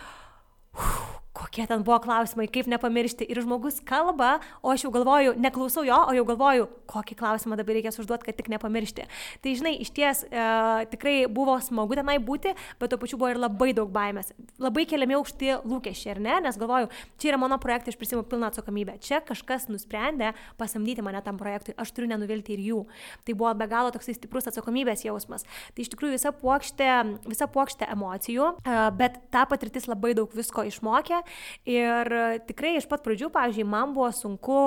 kokie ten buvo klausimai, kaip nepamiršti. Ir žmogus kalba, o aš jau galvoju, neklausau jo, o jau galvoju, kokį klausimą dabar reikės užduoti, kad tik nepamiršti. Tai žinai, iš ties e, tikrai buvo smagu tenai būti, bet tuo pačiu buvo ir labai daug baimės. Labai keliami aukšti lūkesčiai, ar ne? Nes galvoju, čia yra mano projektai, aš prisimu pilną atsakomybę. Čia kažkas nusprendė pasamdyti mane tam projektui, aš turiu nenuvilti ir jų. Tai buvo be galo toksai stiprus atsakomybės jausmas. Tai iš tikrųjų visa puokštė, visa puokštė emocijų, e, bet ta patirtis labai daug visko išmokė Ir tikrai iš pat pradžių, pavyzdžiui, man buvo sunku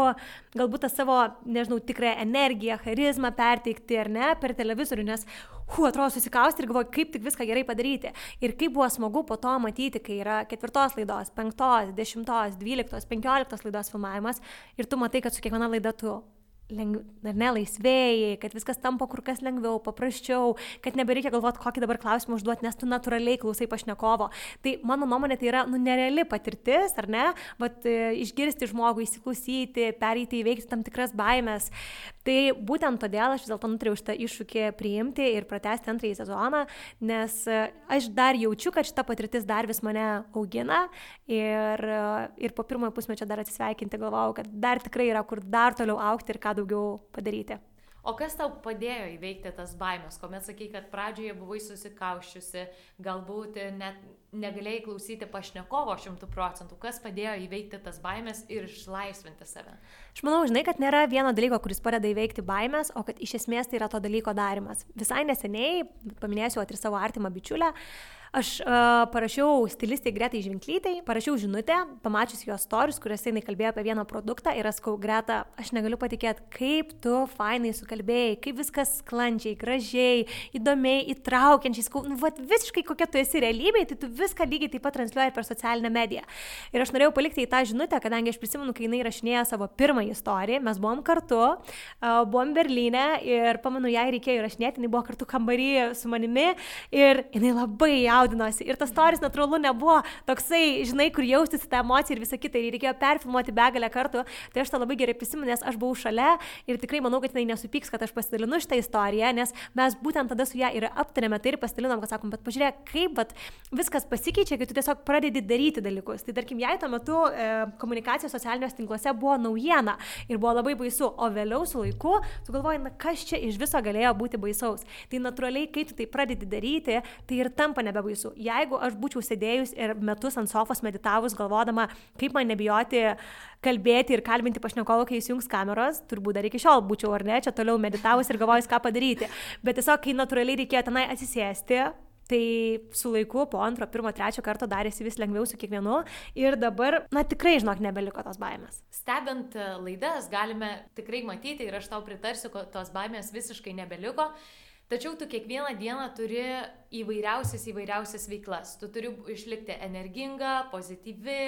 galbūt tą savo, nežinau, tikrą energiją, charizmą perteikti ar ne per televizorių, nes, hu, atrodo, susikausti ir galvoju, kaip tik viską gerai padaryti. Ir kaip buvo smagu po to matyti, kai yra ketvirtos laidos, penktos, dešimtos, dvyliktos, penkioliktos laidos filmavimas ir tu matai, kad su kiekviena laida tu lengv, ar ne, laisvėjai, kad viskas tampa kur kas lengviau, paprasčiau, kad nebereikia galvoti, kokį dabar klausimą užduoti, nes tu natūraliai klausai pašnekovo. Tai mano nuomonė tai yra, nu, nereali patirtis, ar ne, bet e, išgirsti žmogų, įsiklausyti, pereiti, įveikti tam tikras baimės. Tai būtent todėl aš vis dėlto nutariau šitą iššūkį priimti ir pratesti antrąjį sezoną, nes e, aš dar jaučiu, kad šita patirtis dar vis mane augina ir, e, ir po pirmojo pusmečio dar atsisveikinti galvojau, kad dar tikrai yra kur dar toliau aukti ir ką daugiau padaryti. O kas tau padėjo įveikti tas baimės, kuomet sakai, kad pradžioje buvai susikauščiusi, galbūt net negalėjai klausyti pašnekovo šimtų procentų, kas padėjo įveikti tas baimės ir išlaisvinti save? Aš manau, žinai, kad nėra vieno dalyko, kuris padeda įveikti baimės, o kad iš esmės tai yra to dalyko darimas. Visai neseniai, paminėsiu ir savo artimą bičiulę, Aš uh, parašiau stilistai Gretai Žvinklytai, parašiau žinutę, pamačius jos stories, kuriuose jinai kalbėjo apie vieną produktą ir skau Greta, aš negaliu patikėti, kaip tu fainai sukalbėjai, kaip viskas sklandžiai, gražiai, įdomiai, įtraukiančiai, skau, nu, vat, visiškai kokia tu esi realybėje, tai tu viską lygiai taip pat transliuoji per socialinę mediją. Ir aš norėjau palikti į tą žinutę, kadangi aš prisimenu, kai jinai rašinėjo savo pirmąją istoriją, mes buvom kartu, uh, buvom Berlyne ir pamenu, jai reikėjo įrašinėti, jinai buvo kartu kambarį su manimi ir jinai labai jaudinosi. Ir tas storis natūralu nebuvo toksai, žinai, kur jaustis tą emociją ir visą kitą. Ir reikėjo perfilmuoti begalę kartų. Tai aš tą labai gerai prisimenu, nes aš buvau šalia ir tikrai manau, kad jinai nesupyks, kad aš pasidalinu šitą istoriją, nes mes būtent tada su ją ir aptarėme tai ir pasidalinom, kad sakom, bet pažiūrėk, kaip bet viskas pasikeičia, kai tu tiesiog pradedi daryti dalykus. Tai tarkim, jai tuo metu e, komunikacija socialiniuose tinkluose buvo naujiena ir buvo labai baisu, o vėliau su laiku tu galvoji, na kas čia iš viso galėjo būti baisaus. Tai natūraliai, kai tu tai pradedi daryti, tai ir tampa nebebaisu. Jeigu aš būčiau sėdėjus ir metus ant sofos meditavus, galvodama, kaip man nebijoti kalbėti ir kalbinti pašnekovą, kai įsijungs kameros, turbūt dar iki šiol būčiau ar ne, čia toliau meditavus ir galvojus, ką padaryti. Bet tiesiog, kai natūraliai reikėjo tenai atsisėsti, Tai su laiku, po antro, pirmo, trečio karto darėsi vis lengviau su kiekvienu ir dabar, na tikrai, žinok, nebeliko tos baimės. Stebint laidas, galime tikrai matyti ir aš tau pritarsiu, kad tos baimės visiškai nebeliko. Tačiau tu kiekvieną dieną turi įvairiausias įvairiausias veiklas. Tu turi išlikti energinga, pozityvi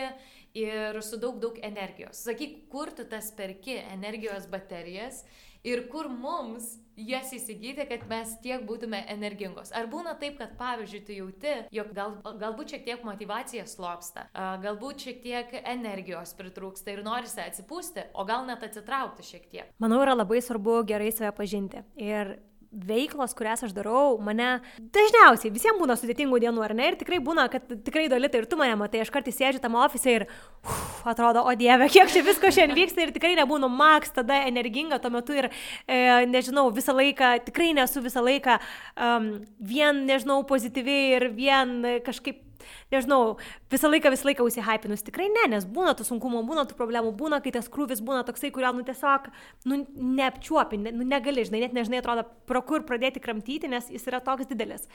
ir su daug, daug energijos. Sakyk, kur tu tas perki energijos baterijas ir kur mums jas įsigyti, kad mes tiek būtume energingos. Ar būna taip, kad pavyzdžiui, tu jauti, jog gal, galbūt šiek tiek motivacija slopsta, galbūt šiek tiek energijos pritrūksta ir norisi atsipūsti, o gal net atsitraukti šiek tiek. Manau, yra labai svarbu gerai save pažinti. Ir veiklos, kurias aš darau, mane dažniausiai visiems būna sudėtingų dienų, ar ne? Ir tikrai būna, kad tikrai dolita ir tu mane matai, aš kartais sėdžiu tam ofise ir uf, atrodo, o dieve, kiek čia visko šiandien vyksta ir tikrai nebūnu maks tada energinga tuo metu ir, e, nežinau, visą laiką, tikrai nesu visą laiką um, vien, nežinau, pozityviai ir vien kažkaip nežinau, visą laiką, visą laiką užsihypinus. Tikrai ne, nes būna tų sunkumų, būna tų problemų, būna, kai tas krūvis būna toksai, kurio, nu, tiesiog, nu, neapčiuopi, ne, nu, negali, žinai, net nežinai, atrodo, pro kur pradėti kramtyti, nes jis yra toks didelis.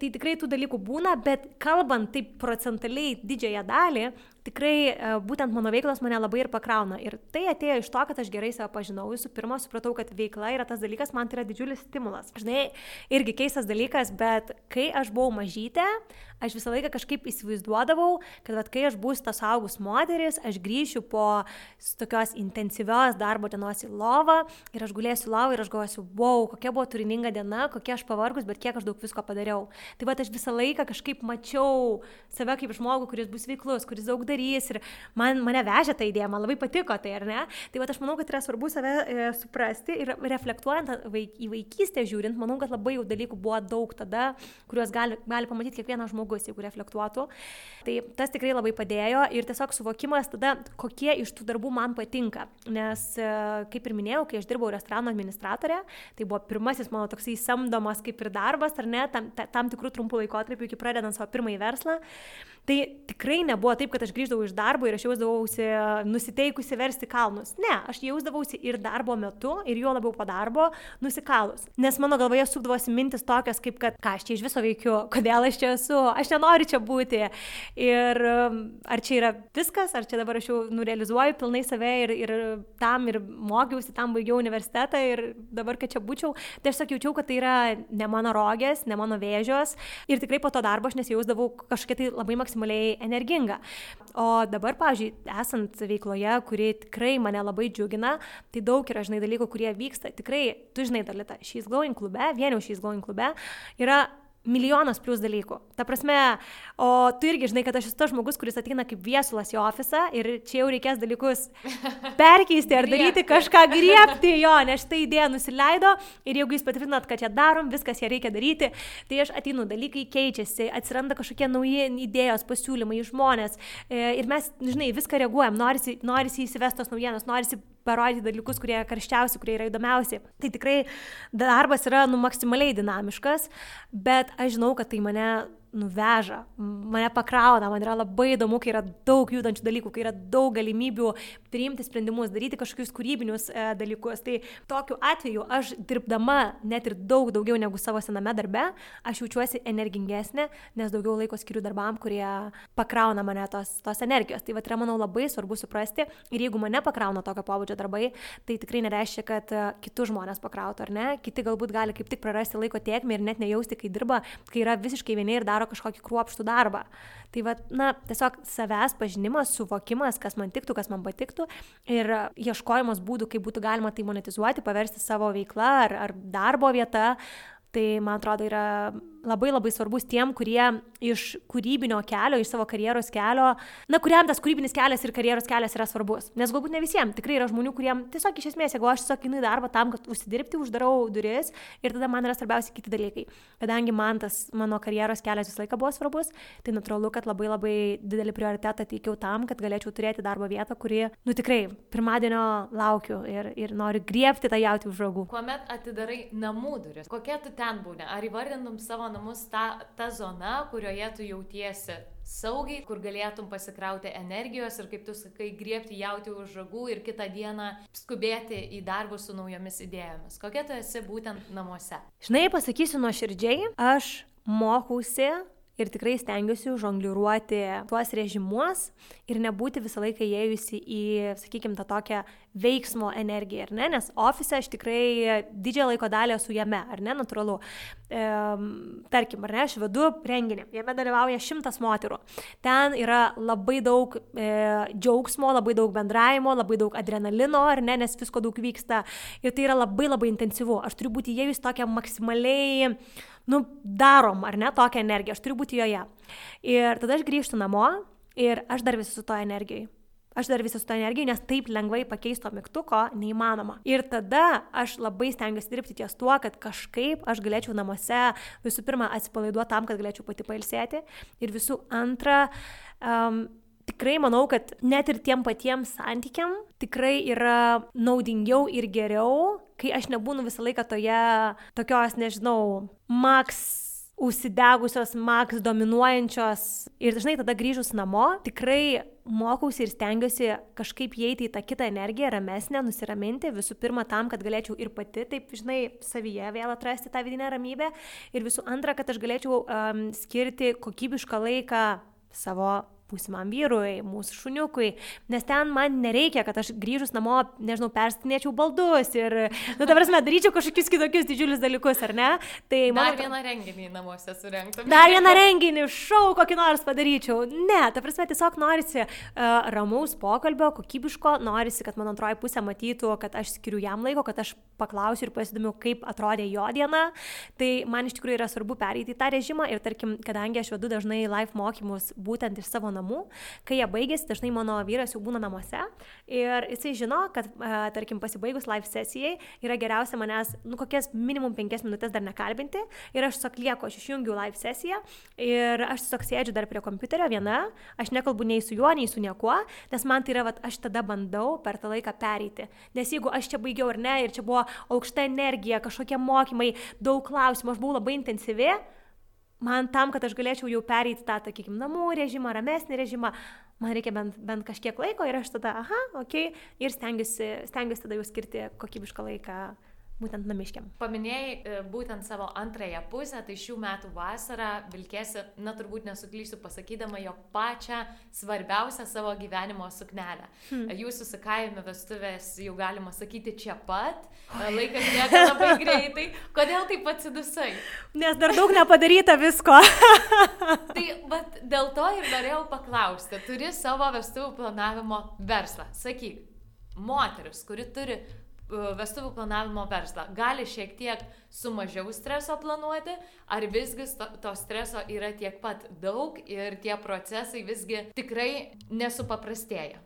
Tai tikrai tų dalykų būna, bet kalbant taip procentaliai didžiąją dalį, tikrai e, būtent mano veiklos mane labai ir pakrauna. Ir tai atėjo iš to, kad aš gerai save pažinau. Visų pirma, supratau, kad veikla yra tas dalykas, man tai yra didžiulis stimulas. Žinai, irgi keistas dalykas, bet kai aš buvau mažytė, aš visą laiką kažkaip įsivaizduodavau, kad vat, kai aš būsiu tas augus moteris, aš grįšiu po tokios intensyvios darbo dienos į lovą ir aš gulėsiu lovą ir aš galvosiu, wow, kokia buvo turininga diena, kokia aš pavargus, bet kiek aš daug visko padariau. Tai va, aš visą laiką kažkaip mačiau save kaip žmogų, kuris bus veiklus, kuris daug darys ir man, mane vežė ta idėja, man labai patiko tai, ar ne? Tai va, aš manau, kad yra svarbu save e, suprasti ir reflektuojant vaik, į vaikystę žiūrint, manau, kad labai jau dalykų buvo daug tada, kuriuos gali, gali pamatyti kiekvienas žmogus jeigu reflektuotų. Tai tas tikrai labai padėjo ir tiesiog suvokimas tada, kokie iš tų darbų man patinka. Nes, e, kaip ir minėjau, kai aš dirbau restorano administratorė, tai buvo pirmasis mano toksai samdomas kaip ir darbas, ar ne, tam, tam tikrų trumpų laikotarpių iki pradedant savo pirmąjį verslą. Tai tikrai nebuvo taip, kad aš grįždavau iš darbo ir aš jausdavausi nusiteikusi versti kalnus. Ne, aš jausdavausi ir darbo metu, ir juo labiau po darbo nusikalus. Nes mano galvoje sukdavosi mintis tokios, kaip kad, ką aš čia iš viso veikiu, kodėl aš čia esu, aš nenoriu čia būti. Ir um, ar čia yra viskas, ar čia dabar aš jau nurealizuoju pilnai save ir, ir tam ir mokiausi, tam baigiau universitetą ir dabar, kad čia būčiau, tai aš sakiau, kad tai yra ne mano rogės, ne mano vėžios. Ir tikrai po to darbo aš nesijausdavau kažkaip tai labai maksimaliai energinga. O dabar, pavyzdžiui, esant veikloje, kuri tikrai mane labai džiugina, tai daug yra, žinai, dalykų, kurie vyksta. Tikrai, tu žinai, Dalita, šiais Glowing klube, vien jau šiais Glowing klube, yra milijonas plus dalykų. Ta prasme, o tu irgi žinai, kad aš esu tas žmogus, kuris ateina kaip viesulas į ofisą ir čia jau reikės dalykus perkeisti ar daryti kažką griepti jo, nes šitą idėją nusileido ir jeigu jūs patvirtinat, kad čia darom, viskas ją reikia daryti, tai aš ateinu, dalykai keičiasi, atsiranda kažkokie nauji idėjos, pasiūlymai žmonės e, ir mes, žinai, viską reaguojam, norisi, norisi įsivestos naujienos, norisi parodyti dalykus, kurie karščiausi, kurie yra įdomiausi. Tai tikrai darbas yra nu maksimaliai dinamiškas, bet aš žinau, kad tai mane nuveža, mane pakrauna, man yra labai įdomu, kai yra daug judančių dalykų, kai yra daug galimybių priimti sprendimus, daryti kažkokius kūrybinius e, dalykus. Tai tokiu atveju aš dirbdama net ir daug daugiau negu savo sename darbe, aš jaučiuosi energingesnė, nes daugiau laiko skiriu darbam, kurie pakrauna mane tos, tos energijos. Tai va, yra, manau, labai svarbu suprasti ir jeigu mane pakrauna tokio pobūdžio darbai, tai tikrai nereiškia, kad e, kitus žmonės pakrautų, ar ne? Kiti galbūt gali kaip tik prarasti laiko tiekmę ir net nejausti, kai dirba, kai yra visiškai vieni ir daro kažkokį kruopštų darbą. Tai va, na, tiesiog savęs pažinimas, suvokimas, kas man tiktų, kas man patiktų ir ieškojimas būdų, kaip būtų galima tai monetizuoti, paversti savo veiklą ar, ar darbo vietą, tai man atrodo yra labai labai svarbus tiem, kurie iš kūrybinio kelio, iš savo karjeros kelio, na, kuriam tas kūrybinis kelias ir karjeros kelias yra svarbus. Nes galbūt ne visiems, tikrai yra žmonių, kuriem tiesiog iš esmės, jeigu aš tiesiog einu į darbą tam, kad užsidirbti, uždarau duris ir tada man yra svarbiausia kiti dalykai. Kadangi man tas mano karjeros kelias visą laiką buvo svarbus, tai natūralu, kad labai labai didelį prioritetą teikiau tam, kad galėčiau turėti darbo vietą, kuri, nu tikrai, pirmadienio laukiu ir, ir noriu griebti tą jauti už žagų. Kuomet atidarai namų duris, kokia tu ten būni? Ar įvardintum savo namus ta, ta zona, kurioje tu jautiesi saugiai, kur galėtum pasikrauti energijos ir, kaip tu sakai, griebti jauti už žagų ir kitą dieną skubėti į darbus su naujomis idėjomis. Kokia tu esi būtent namuose? Žinai, pasakysiu nuoširdžiai, aš mokausi ir tikrai stengiuosi žongliruoti tuos režimus ir nebūti visą laiką įėjusi į, sakykime, tą tokią veiksmo energiją, ar ne? Nes ofise aš tikrai didžiąją laiko dalį esu jame, ar ne, natūralu. E, tarkim, ar ne, aš vedu renginį, jame dalyvauja šimtas moterų. Ten yra labai daug e, džiaugsmo, labai daug bendravimo, labai daug adrenalino, ar ne, nes visko daug vyksta. Ir tai yra labai labai intensyvu. Aš turiu būti įėjus tokią maksimaliai nu, darom, ar ne, tokią energiją, aš turiu būti joje. Ir tada aš grįžtu namo ir aš dar vis su to energijai. Aš dar visą su to energiją, nes taip lengvai pakeisto mygtuko neįmanoma. Ir tada aš labai stengiuosi dirbti ties tuo, kad kažkaip aš galėčiau namuose visų pirma atsipalaiduoti tam, kad galėčiau pati pailsėti. Ir visų antra, um, tikrai manau, kad net ir tiem patiems santykiam tikrai yra naudingiau ir geriau, kai aš nebūnu visą laiką toje tokios, nežinau, maks užsidegusios, maks dominuojančios. Ir dažnai tada grįžus namo tikrai mokausi ir stengiuosi kažkaip įeiti į tą kitą energiją, ramesnę, nusiraminti, visų pirma tam, kad galėčiau ir pati, taip, žinai, savyje vėl atrasti tą vidinę ramybę. Ir visų antra, kad aš galėčiau um, skirti kokybišką laiką savo būsimam vyrui, mūsų šuniukui, nes ten man nereikia, kad aš grįžus namo, nežinau, perstinėčiau baldus ir, nu, ta prasme, daryčiau kažkokius kitokius didžiulius dalykus, ar ne? Tai man... Dar vieną renginį namuose surengtum. Dar vieną renginį, šau kokį nors padaryčiau. Ne, ta prasme, tiesiog norisi uh, ramaus pokalbio, kokybiško, norisi, kad mano antroji pusė matytų, kad aš skiriu jam laiko, kad aš paklausiu ir pasidomiu, kaip atrodė jo diena. Tai man iš tikrųjų yra svarbu pereiti į tą režimą ir, tarkim, kadangi aš vedu dažnai live mokymus būtent iš savo namų. Kai jie baigėsi, dažnai mano vyras jau būna namuose ir jisai žino, kad, tarkim, pasibaigus live sesijai yra geriausia manęs, nu, kokias minimum penkias minutės dar nekalbinti ir aš tiesiog lieku, aš išjungiu live sesiją ir aš tiesiog sėdžiu dar prie kompiuterio viena, aš nekalbu nei su juo, nei su niekuo, nes man tai yra, vat, aš tada bandau per tą laiką pereiti. Nes jeigu aš čia baigiau ar ne, ir čia buvo aukšta energija, kažkokie mokymai, daug klausimų, aš buvau labai intensyvi, man tam, kad aš galėčiau jau pereiti tą, sakykime, namų režimą, ramesnį režimą, man reikia bent, bent kažkiek laiko ir aš tada, aha, okay, ir stengiuosi, stengiuosi tada jau skirti kokybišką laiką būtent namiškiam. Paminėjai e, būtent savo antrąją pusę, tai šių metų vasarą vilkėsi, na turbūt nesuklysiu pasakydama, jog pačią svarbiausią savo gyvenimo suknelę. Hmm. Jūsų sukajami vestuvės jau galima sakyti čia pat, e, laikas bėga labai greitai. Kodėl taip atsidusai? Nes dar daug nepadaryta visko. tai vat, dėl to ir norėjau paklausti, turi savo vestuvų planavimo verslą. Sakyk, moteris, kuri turi vestuvių planavimo verslą. Gali šiek tiek su mažiau streso planuoti, ar visgi to, to streso yra tiek pat daug ir tie procesai visgi tikrai nesupaprastėja.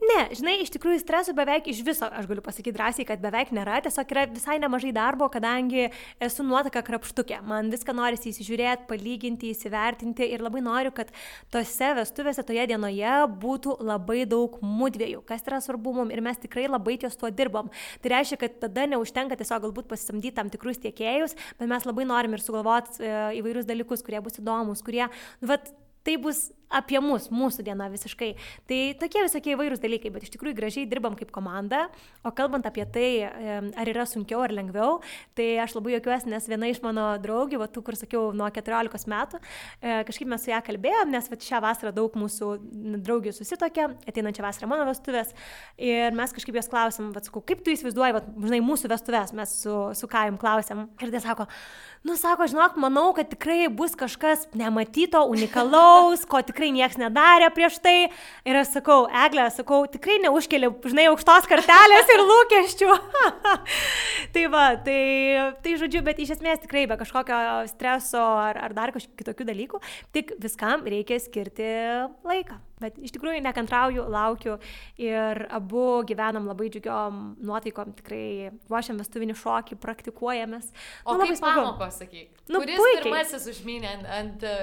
Ne, žinai, iš tikrųjų streso beveik iš viso, aš galiu pasakyti drąsiai, kad beveik nėra, tiesiog yra visai nemažai darbo, kadangi esu nuotaka krapštukė. Man viską norisi įsižiūrėti, palyginti, įsivertinti ir labai noriu, kad tose vestuvėse toje dienoje būtų labai daug mūdvėjų, kas yra svarbu mums ir mes tikrai labai ties tuo dirbam. Tai reiškia, kad tada neužtenka tiesiog galbūt pasisamdyti tam tikrus tiekėjus, bet mes labai norim ir sugalvoti e, įvairius dalykus, kurie bus įdomus, kurie, nu, vat, tai bus apie mus, mūsų diena visiškai. Tai tokie visokie įvairūs dalykai, bet iš tikrųjų gražiai dirbam kaip komanda. O kalbant apie tai, ar yra sunkiau ar lengviau, tai aš labai juokiuosi, nes viena iš mano draugių, va, tų, kur sakiau, nuo 14 metų, e, kažkaip mes su ją kalbėjom, nes va, šią vasarą daug mūsų draugių susitokė, ateinančią vasarą mano vestuvės. Ir mes kažkaip jos klausim, va, sakau, kaip tu įsivaizduoji, va, žinai, mūsų vestuvės, mes su, su Kajum klausėm. Ir tai sako, nu, sako, žinok, manau, kad tikrai bus kažkas nematyto, unikalaus, ko tikrai tikrai niekas nedarė prieš tai. Ir aš sakau, Eglė, sakau, tikrai neužkeli, žinai, aukštos kartelės ir lūkesčių. tai va, tai, tai žodžiu, bet iš esmės tikrai be kažkokio streso ar, ar dar kažkokių kitokių dalykų, tik viskam reikia skirti laiką. Bet iš tikrųjų nekantrauju, laukiu ir abu gyvenam labai džiugiom nuotaikom, tikrai ruošiam vestuvinį šokį, praktikuojamės. O nu, smagu. Pamokos, sakyk. Nu, Kuris puikiai. pirmasis užmynė ant, ant e,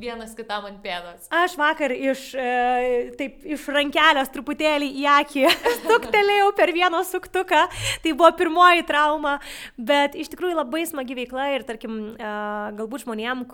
vienas kitam ant pėdos? Aš vakar iš, e, taip, iš rankelės truputėlį į akį stuktelėjau per vieną suktuką. Tai buvo pirmoji trauma, bet iš tikrųjų labai smagi veikla ir, tarkim, e, galbūt žmonėm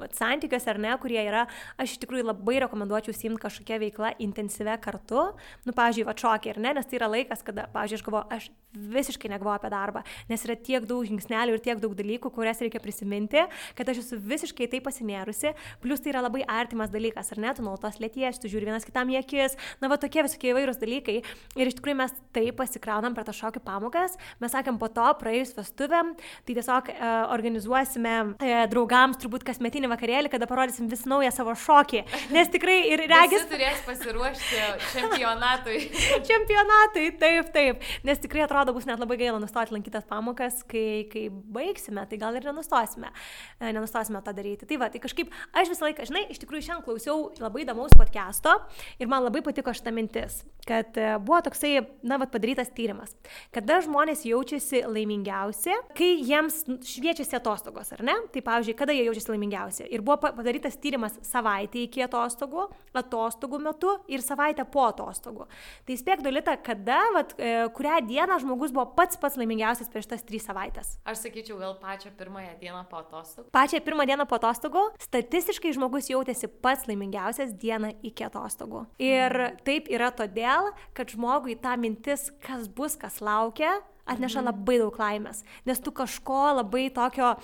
vat, santykiuose ar ne, kurie yra, aš iš tikrųjų labai rekomenduočiau simti kažkokią veiklą intensyvę kartu, nu, pavyzdžiui, va šokį ar ne, nes tai yra laikas, kada, pavyzdžiui, aš galvoju, aš visiškai negalvoju apie darbą, nes yra tiek daug žingsnelių ir tiek daug dalykų, kurias reikia prisiminti, kad aš esu visiškai tai pasinėrusi, plus tai yra labai artimas dalykas, ar ne, tu nuolatos lėties, tu žiūri vienas kitam į akis, na, va tokie visokie įvairūs dalykai. Ir iš tikrųjų mes taip pasikraunam per tą šokių pamokas, mes sakėm po to, praėjus vestuvėm, tai tiesiog e, organizuosime e, draugams turbūt kasmetinį paskutinį vakarėlį, kada parodysim vis naują savo šokį. Nes tikrai ir regis. Jis turės pasiruošti čempionatui. čempionatui, taip, taip. Nes tikrai atrodo bus net labai gaila nustoti lankytas pamokas, kai, kai baigsime, tai gal ir nenustosime. E, nenustosime tą daryti. Tai va, tai kažkaip aš visą laiką, žinai, iš tikrųjų šiandien klausiau labai įdomaus podcast'o ir man labai patiko šitą mintis, kad e, buvo toksai, na, va, padarytas tyrimas, kada žmonės jaučiasi laimingiausi, kai jiems šviečiasi atostogos, ar ne? Tai pavyzdžiui, kada jie jaučiasi laimingiausi geriausia. Ir buvo padarytas tyrimas savaitę iki atostogų, atostogų metu ir savaitę po atostogų. Tai spėk, Dolita, kada, vat, e, kurią dieną žmogus buvo pats pats laimingiausias prieš tas trys savaitės? Aš sakyčiau, gal pačią pirmąją dieną po atostogų. Pačią pirmą dieną po atostogų statistiškai žmogus jautėsi pats laimingiausias dieną iki atostogų. Ir taip yra todėl, kad žmogui ta mintis, kas bus, kas laukia, atneša mhm. labai daug laimės. Nes tu kažko labai tokio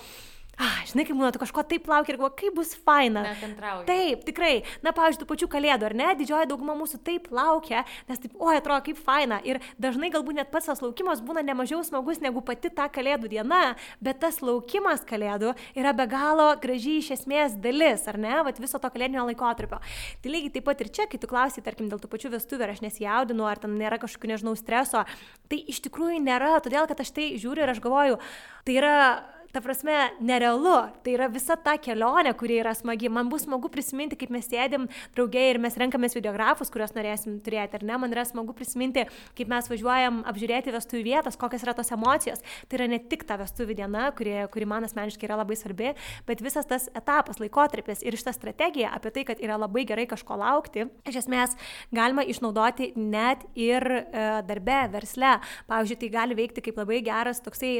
ah, žinai, kaip būna, tu kažko taip laukia ir galvoji, kaip bus faina. Nekantrauju. Taip, tikrai. Na, pavyzdžiui, tų pačių kalėdų, ar ne? Didžioji dauguma mūsų taip laukia, nes taip, oi, atrodo, kaip faina. Ir dažnai galbūt net pats tas laukimas būna nemažiau smagus negu pati ta kalėdų diena, bet tas laukimas kalėdų yra be galo gražiai iš esmės dalis, ar ne? Vat viso to kalėdinio laikotarpio. Tai lygiai taip pat ir čia, kai tu klausai, tarkim, dėl tų pačių vestuvių, ar aš nesijaudinu, ar ten nėra kažkokių, nežinau, streso, tai iš tikrųjų nėra, todėl kad aš tai žiūriu ir aš galvoju, tai yra ta prasme, nerealu. Tai yra visa ta kelionė, kuri yra smagi. Man bus smagu prisiminti, kaip mes sėdim draugiai ir mes renkamės videografus, kuriuos norėsim turėti, ar ne? Man yra smagu prisiminti, kaip mes važiuojam apžiūrėti vestuvių vietas, kokios yra tos emocijos. Tai yra ne tik ta vestuvių diena, kuri, kuri man asmeniškai yra labai svarbi, bet visas tas etapas, laikotarpis ir šitą strategiją apie tai, kad yra labai gerai kažko laukti, iš esmės galima išnaudoti net ir e, darbe, versle. Pavyzdžiui, tai gali veikti kaip labai geras toksai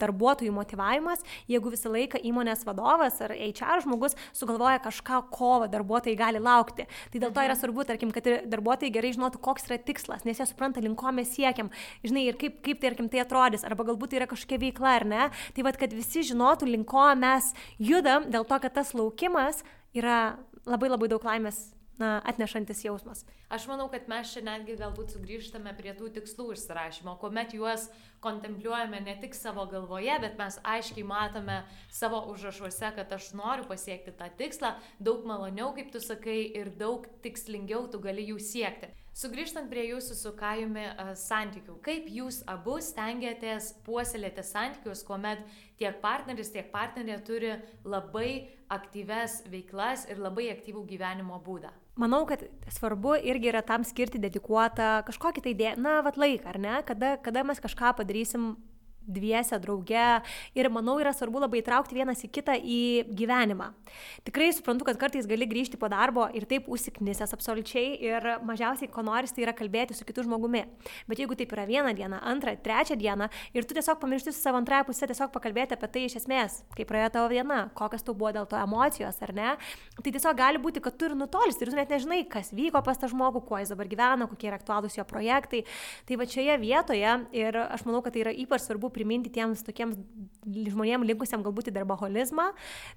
darbuotojų motivavimas sprendimas, jeigu visą laiką įmonės vadovas ar HR žmogus sugalvoja kažką, ko darbuotojai gali laukti. Tai dėl to yra svarbu, tarkim, kad darbuotojai gerai žinotų, koks yra tikslas, nes jie supranta, link ko mes siekiam, žinai, ir kaip, kaip tarkim, tai atrodys, arba galbūt tai yra kažkokia veikla ar ne. Tai vad, kad visi žinotų, link ko mes judam, dėl to, kad tas laukimas yra labai labai daug laimės na, atnešantis jausmas. Aš manau, kad mes čia netgi galbūt sugrįžtame prie tų tikslų išsirašymo, kuomet juos kontempliuojame ne tik savo galvoje, bet mes aiškiai matome savo užrašuose, kad aš noriu pasiekti tą tikslą, daug maloniau, kaip tu sakai, ir daug tikslingiau tu gali jų siekti. Sugrįžtant prie jūsų su Kajumi santykių, kaip jūs abu stengiatės puoselėti santykius, kuomet tiek partneris, tiek partnerė turi labai aktyves veiklas ir labai aktyvų gyvenimo būdą? Manau, kad svarbu irgi yra tam skirti dedikuotą kažkokį tai, dė... na, vat laiką, ar ne, kada, kada mes kažką padarysim dviese, drauge ir manau yra svarbu labai įtraukti vienas į kitą į gyvenimą. Tikrai suprantu, kad kartais gali grįžti po darbo ir taip užsiknisęs absoliučiai ir mažiausiai, ko noris, tai yra kalbėti su kitu žmogumi. Bet jeigu taip yra vieną dieną, antrą, trečią dieną ir tu tiesiog pamiršti su savo antrąją pusę tiesiog pakalbėti apie tai iš esmės, kaip praėjo tavo diena, kokios tau buvo dėl to emocijos ar ne, tai tiesiog gali būti, kad tu ir nutolsti ir tu net nežinai, kas vyko pas tą žmogų, kuo jis dabar gyvena, kokie yra aktualūs jo projektai. Tai va šioje vietoje ir aš manau, kad tai yra ypač svarbu priminti tiems tokiems žmonėms linkusiam galbūt į darboholizmą,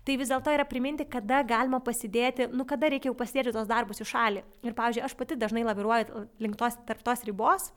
tai vis dėlto yra priminti, kada galima pasidėti, nu kada reikia jau pasidėti tos darbus į šalį. Ir pavyzdžiui, aš pati dažnai laviruoju link tos, tarp tos ribos,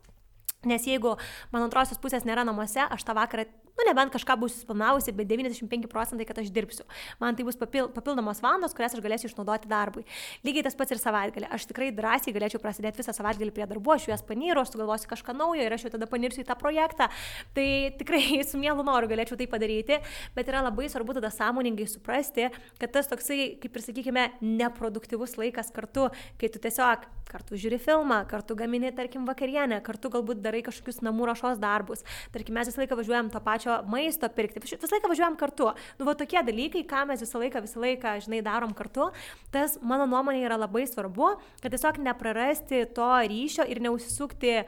Nes jeigu mano antrosios pusės nėra namuose, aš tą vakarą nu nebent kažką būsiu suplanavusi, bet 95 procentai, kad aš dirbsiu. Man tai bus papil, papildomos valandos, kurias aš galėsiu išnaudoti darbui. Lygiai tas pats ir savaitgalį. Aš tikrai drąsiai galėčiau prasidėti visą savaitgalį prie darbų, aš juos panyru, aš sugalvosiu kažką naujo ir aš jau tada panirsiu į tą projektą. Tai tikrai su mielu noru galėčiau tai padaryti, bet yra labai svarbu tada sąmoningai suprasti, kad tas toksai, kaip ir sakykime, neproduktyvus laikas kartu, kai tu tiesiog kartu žiūri filmą, kartu gamini, tarkim, vakarienę, kartu galbūt darai kažkokius namų rašos darbus. Tarkim, mes visą laiką važiuojam to pačio pačio maisto pirkti. Visą laiką važiuojam kartu. Nu, va tokie dalykai, ką mes visą laiką, visą laiką, žinai, darom kartu, tas mano nuomonė yra labai svarbu, kad tiesiog neprarasti to ryšio ir neusisukti,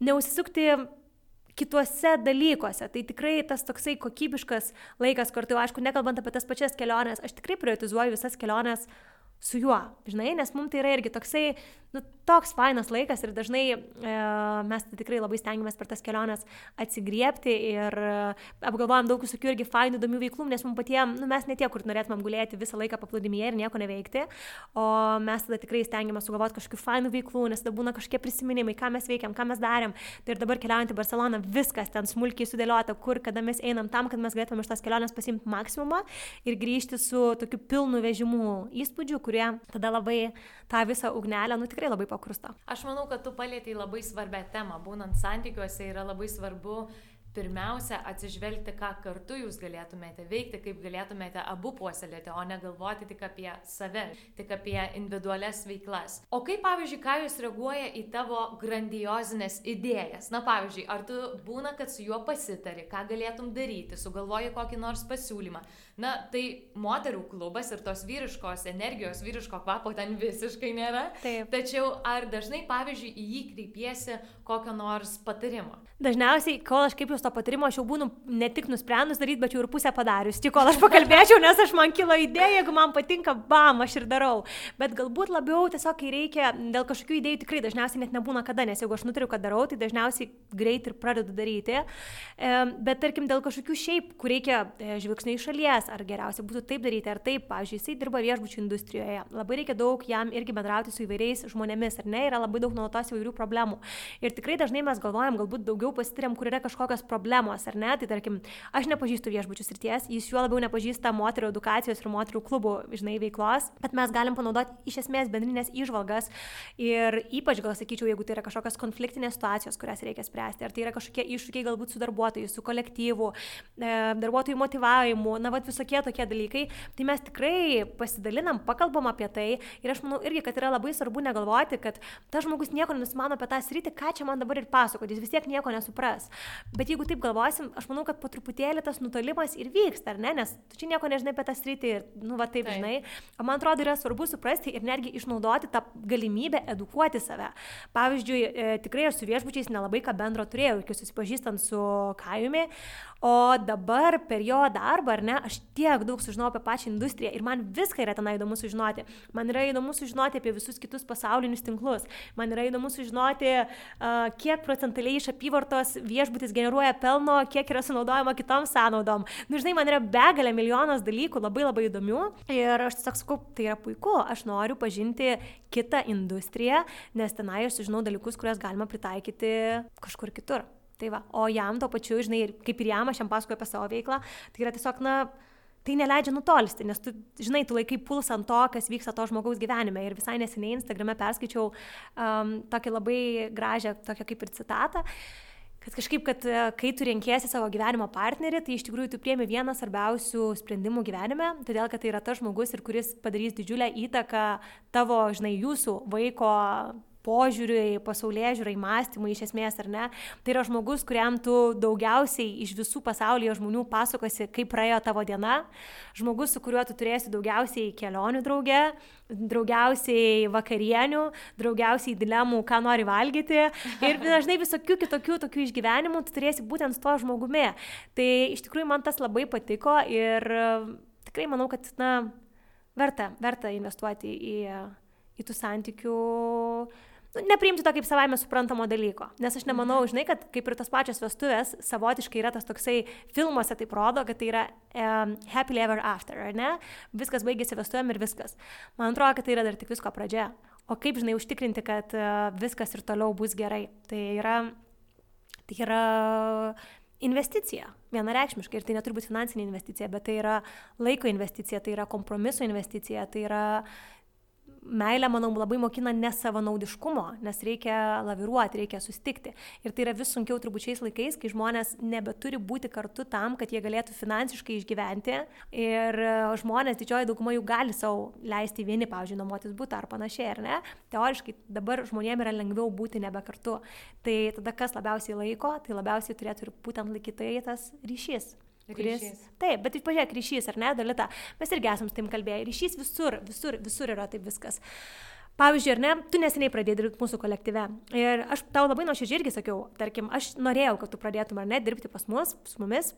neusisukti kituose dalykuose. Tai tikrai tas toksai kokybiškas laikas kartu, aišku, nekalbant apie tas pačias keliones, aš tikrai prioritizuoju visas keliones su juo, žinai, nes mums tai yra irgi toksai, nu, toks fainas laikas ir dažnai e, mes tikrai labai stengiamės per tas keliones atsigriepti ir e, apgalvojam daug visokių irgi fainų, įdomių veiklų, nes mums patiems, nu, mes ne tie, kur norėtumėm gulėti visą laiką paplūdimyje ir nieko neveikti, o mes tada tikrai stengiamės sugalvoti kažkokių fainų veiklų, nes tada būna kažkokie prisiminimai, ką mes veikiam, ką mes darėm. Tai ir dabar keliaujant į Barceloną, viskas ten smulkiai sudėliota, kur, kada mes einam tam, kad mes galėtume iš tos kelionės pasimti maksimumą ir grįžti su tokiu pilnu vežimu įspūdžiu, kurie tada labai tą visą ugnelę, nu tikrai labai pakrusta. Aš manau, kad tu palėtėjai labai svarbę temą. Būnant santykiuose yra labai svarbu pirmiausia atsižvelgti, ką kartu jūs galėtumėte veikti, kaip galėtumėte abu puoselėti, o ne galvoti tik apie save, tik apie individualias veiklas. O kaip, pavyzdžiui, ką jūs reaguoja į tavo grandiozinės idėjas? Na, pavyzdžiui, ar tu būna, kad su juo pasitari, ką galėtum daryti, sugalvoji kokį nors pasiūlymą. Na, tai moterų klubas ir tos vyriškos energijos, vyriško kvapo ten visiškai nėra. Taip. Tačiau ar dažnai, pavyzdžiui, į jį kreipiesi kokio nors patarimo? Dažniausiai, kol aš kaip jūs to patarimo, aš jau būnu ne tik nusprendus daryti, bet jau ir pusę padarius. Tik kol aš pakalbėčiau, nes aš man kilo idėja, jeigu man patinka, bam, aš ir darau. Bet galbūt labiau tiesiog, kai reikia, dėl kažkokių idėjų tikrai dažniausiai net nebūna kada, nes jeigu aš nutariu, kad darau, tai dažniausiai greit ir pradedu daryti. Bet tarkim, dėl kažkokių šiaip, kur reikia e, žvilgsnio iš šalies, ar geriausia būtų taip daryti, ar taip, pavyzdžiui, jisai dirba viešbučių industrijoje. Labai reikia daug jam irgi bendrauti su įvairiais žmonėmis, ar ne, yra labai daug nuolatos įvairių problemų. Ir tikrai dažnai mes galvojam, galbūt daugiau pasitiriam, kur yra kažkokios problemos, ar ne? Tai tarkim, aš nepažįstu viešbučių srities, jis juo labiau nepažįsta moterų edukacijos ir moterų klubų, žinai, veiklos, bet mes galim panaudoti iš esmės bendrinės išvalgas ir ypač gal sakyčiau, jeigu tai yra kažkokios konfliktinės situacijos, kurias reikia spręsti, ar tai yra kažkokie iššūkiai galbūt su darbuotojais, su kolektyvu, e, darbuotojų motivavimu, na, vad visokie tokie dalykai, tai mes tikrai pasidalinam, pakalbam apie tai ir aš manau irgi, kad yra labai svarbu negalvoti, kad tas žmogus nieko nenusimano apie tą sritį, ką čia man dabar ir pasakoti, jis vis tiek nieko nesupras. Bet jeigu taip galvosim, aš manau, kad po truputėlį tas nutolimas ir vyksta, ar ne, nes tu čia nieko nežinai apie tą sritį ir, nu, va taip, taip. žinai. O man atrodo, yra svarbu suprasti ir netgi išnaudoti tą galimybę edukuoti save. Pavyzdžiui, e, tikrai aš su viešbučiais nelabai ką bendro turėjau, iki susipažįstant su Kajumi, O dabar per jo darbą, ar ne, aš tiek daug sužinau apie pačią industriją ir man viską yra ten įdomu sužinoti. Man yra įdomu sužinoti apie visus kitus pasaulinius tinklus. Man yra įdomu sužinoti, uh, kiek procentaliai iš apyvartos viešbutis generuoja pelno, kiek yra sunaudojama kitom sąnaudom. Nu, žinai, man yra begalė milijonas dalykų labai labai įdomių ir aš tiesiog sakau, tai yra puiku, aš noriu pažinti kitą industriją, nes tenai aš sužinau dalykus, kuriuos galima pritaikyti kažkur kitur. Tai va, o jam to pačiu, žinai, kaip ir jam, aš jam pasakoju apie savo veiklą, tai yra tiesiog, na, tai neleidžia nutolsti, nes tu, žinai, tu laikai pulsą ant to, kas vyksta to žmogaus gyvenime. Ir visai neseniai Instagrame perskaičiau um, tokią labai gražią, tokią kaip ir citatą. Kad kažkaip, kad e, kai tu renkėsi savo gyvenimo partnerį, tai iš tikrųjų tu priemi vieną svarbiausių sprendimų gyvenime, todėl kad tai yra tas žmogus ir kuris padarys didžiulę įtaką tavo, žinai, jūsų vaiko požiūriui, pasaulyje žiūrai, mąstymui iš esmės, ar ne. Tai yra žmogus, kuriam tu daugiausiai iš visų pasaulyje žmonių pasakosi, kaip praėjo tavo diena, žmogus, su kuriuo tu turėsi daugiausiai kelionių drauge, daugiausiai vakarienių, daugiausiai dilemų, ką nori valgyti ir dažnai visokių kitokių tokių išgyvenimų tu turėsi būtent su to žmogumi. Tai iš tikrųjų man tas labai patiko ir tikrai manau, kad, na, verta, verta investuoti į, į tų santykių nu, nepriimti to kaip savaime suprantamo dalyko. Nes aš nemanau, mhm. žinai, kad kaip ir tas pačios vestuvės, savotiškai yra tas toksai, filmuose taip rodo, kad tai yra um, happy ever after, ar ne? Viskas baigėsi vestuvėm ir viskas. Man atrodo, kad tai yra dar tik visko pradžia. O kaip, žinai, užtikrinti, kad uh, viskas ir toliau bus gerai. Tai yra, tai yra investicija, vienareikšmiškai. Ir tai neturi būti finansinė investicija, bet tai yra laiko investicija, tai yra kompromiso investicija, tai yra meilė, manau, labai mokina nesavanaudiškumo, nes reikia laviruoti, reikia sustikti. Ir tai yra vis sunkiau turbūt šiais laikais, kai žmonės nebeturi būti kartu tam, kad jie galėtų finansiškai išgyventi. Ir e, žmonės, didžioji dauguma jų gali savo leisti vieni, pavyzdžiui, nuomotis būtą ar panašiai, ar ne? Teoriškai dabar žmonėms yra lengviau būti nebe kartu. Tai tada kas labiausiai laiko, tai labiausiai turėtų ir būtent laikytai tas ryšys. Kuris, ryšys. Taip, bet pažiūrėk, ryšys, ar ne, Dalita, mes irgi esam su tim kalbėję, ryšys visur, visur, visur yra taip viskas. Pavyzdžiui, ar ne, tu neseniai pradėjai dirbti mūsų kolektyve. Ir aš tau labai nuoširdžiai irgi sakiau, tarkim, aš norėjau, kad tu pradėtum ar ne dirbti pas mus, su mumis,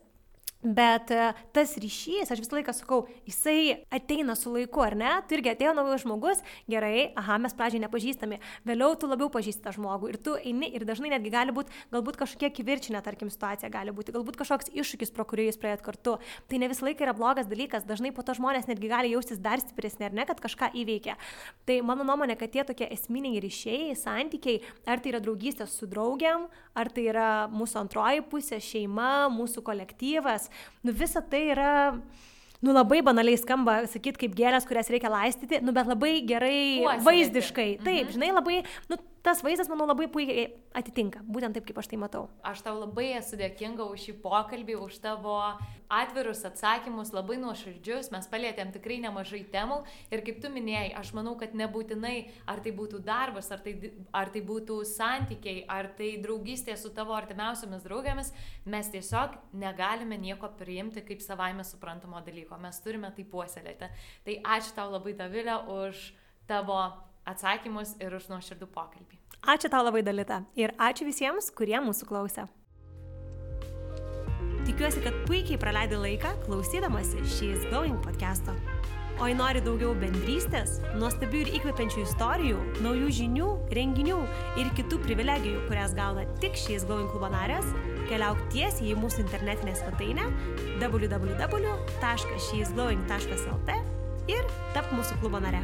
Bet e, tas ryšys, aš visą laiką sakau, jisai ateina su laiku, ar ne? Tu irgi atėjo naujas žmogus, gerai, aha, mes pradžiai nepažįstami, vėliau tu labiau pažįsti tą žmogų ir tu eini ir dažnai netgi gali būti, galbūt kažkokia kivirčinė, tarkim, situacija gali būti, galbūt kažkoks iššūkis, pro kurį jūs praėjot kartu. Tai ne visą laiką yra blogas dalykas, dažnai po to žmonės netgi gali jaustis dar stipresni, ar ne, kad kažką įveikia. Tai mano nuomonė, kad tie tokie esminiai ryšiai, santykiai, ar tai yra draugystės su draugiam, ar tai yra mūsų antroji pusė, šeima, mūsų kolektyvas, nu visa tai yra nu labai banaliai skamba sakyti kaip gėlės, kurias reikia laistyti, nu bet labai gerai Puoselėti. vaizdiškai. Taip, mhm. žinai, labai, nu tas vaizdas, manau, labai puikiai atitinka, būtent taip, kaip aš tai matau. Aš tau labai esu dėkinga už šį pokalbį, už tavo atvirus atsakymus, labai nuoširdžius, mes palėtėm tikrai nemažai temų ir kaip tu minėjai, aš manau, kad nebūtinai, ar tai būtų darbas, ar tai, ar tai būtų santykiai, ar tai draugystė su tavo artimiausiamis draugėmis, mes tiesiog negalime nieko priimti kaip savaime suprantamo dalyko, mes turime tai puoselėti. Tai ačiū tau labai, Davilė, už tavo atsakymus ir už nuoširdų pokalbį. Ačiū tau labai, Dalita. Ir ačiū visiems, kurie mūsų klausė. Tikiuosi, kad puikiai praleidai laiką klausydamasi She's Going podcast'o. O jei nori daugiau bendrystės, nuostabių ir įkvepiančių istorijų, naujų žinių, renginių ir kitų privilegijų, kurias gauna tik She's Going klubo narės, keliauk tiesiai į mūsų internetinę svetainę www.sheisglowing.lt ir tap mūsų klubo nare.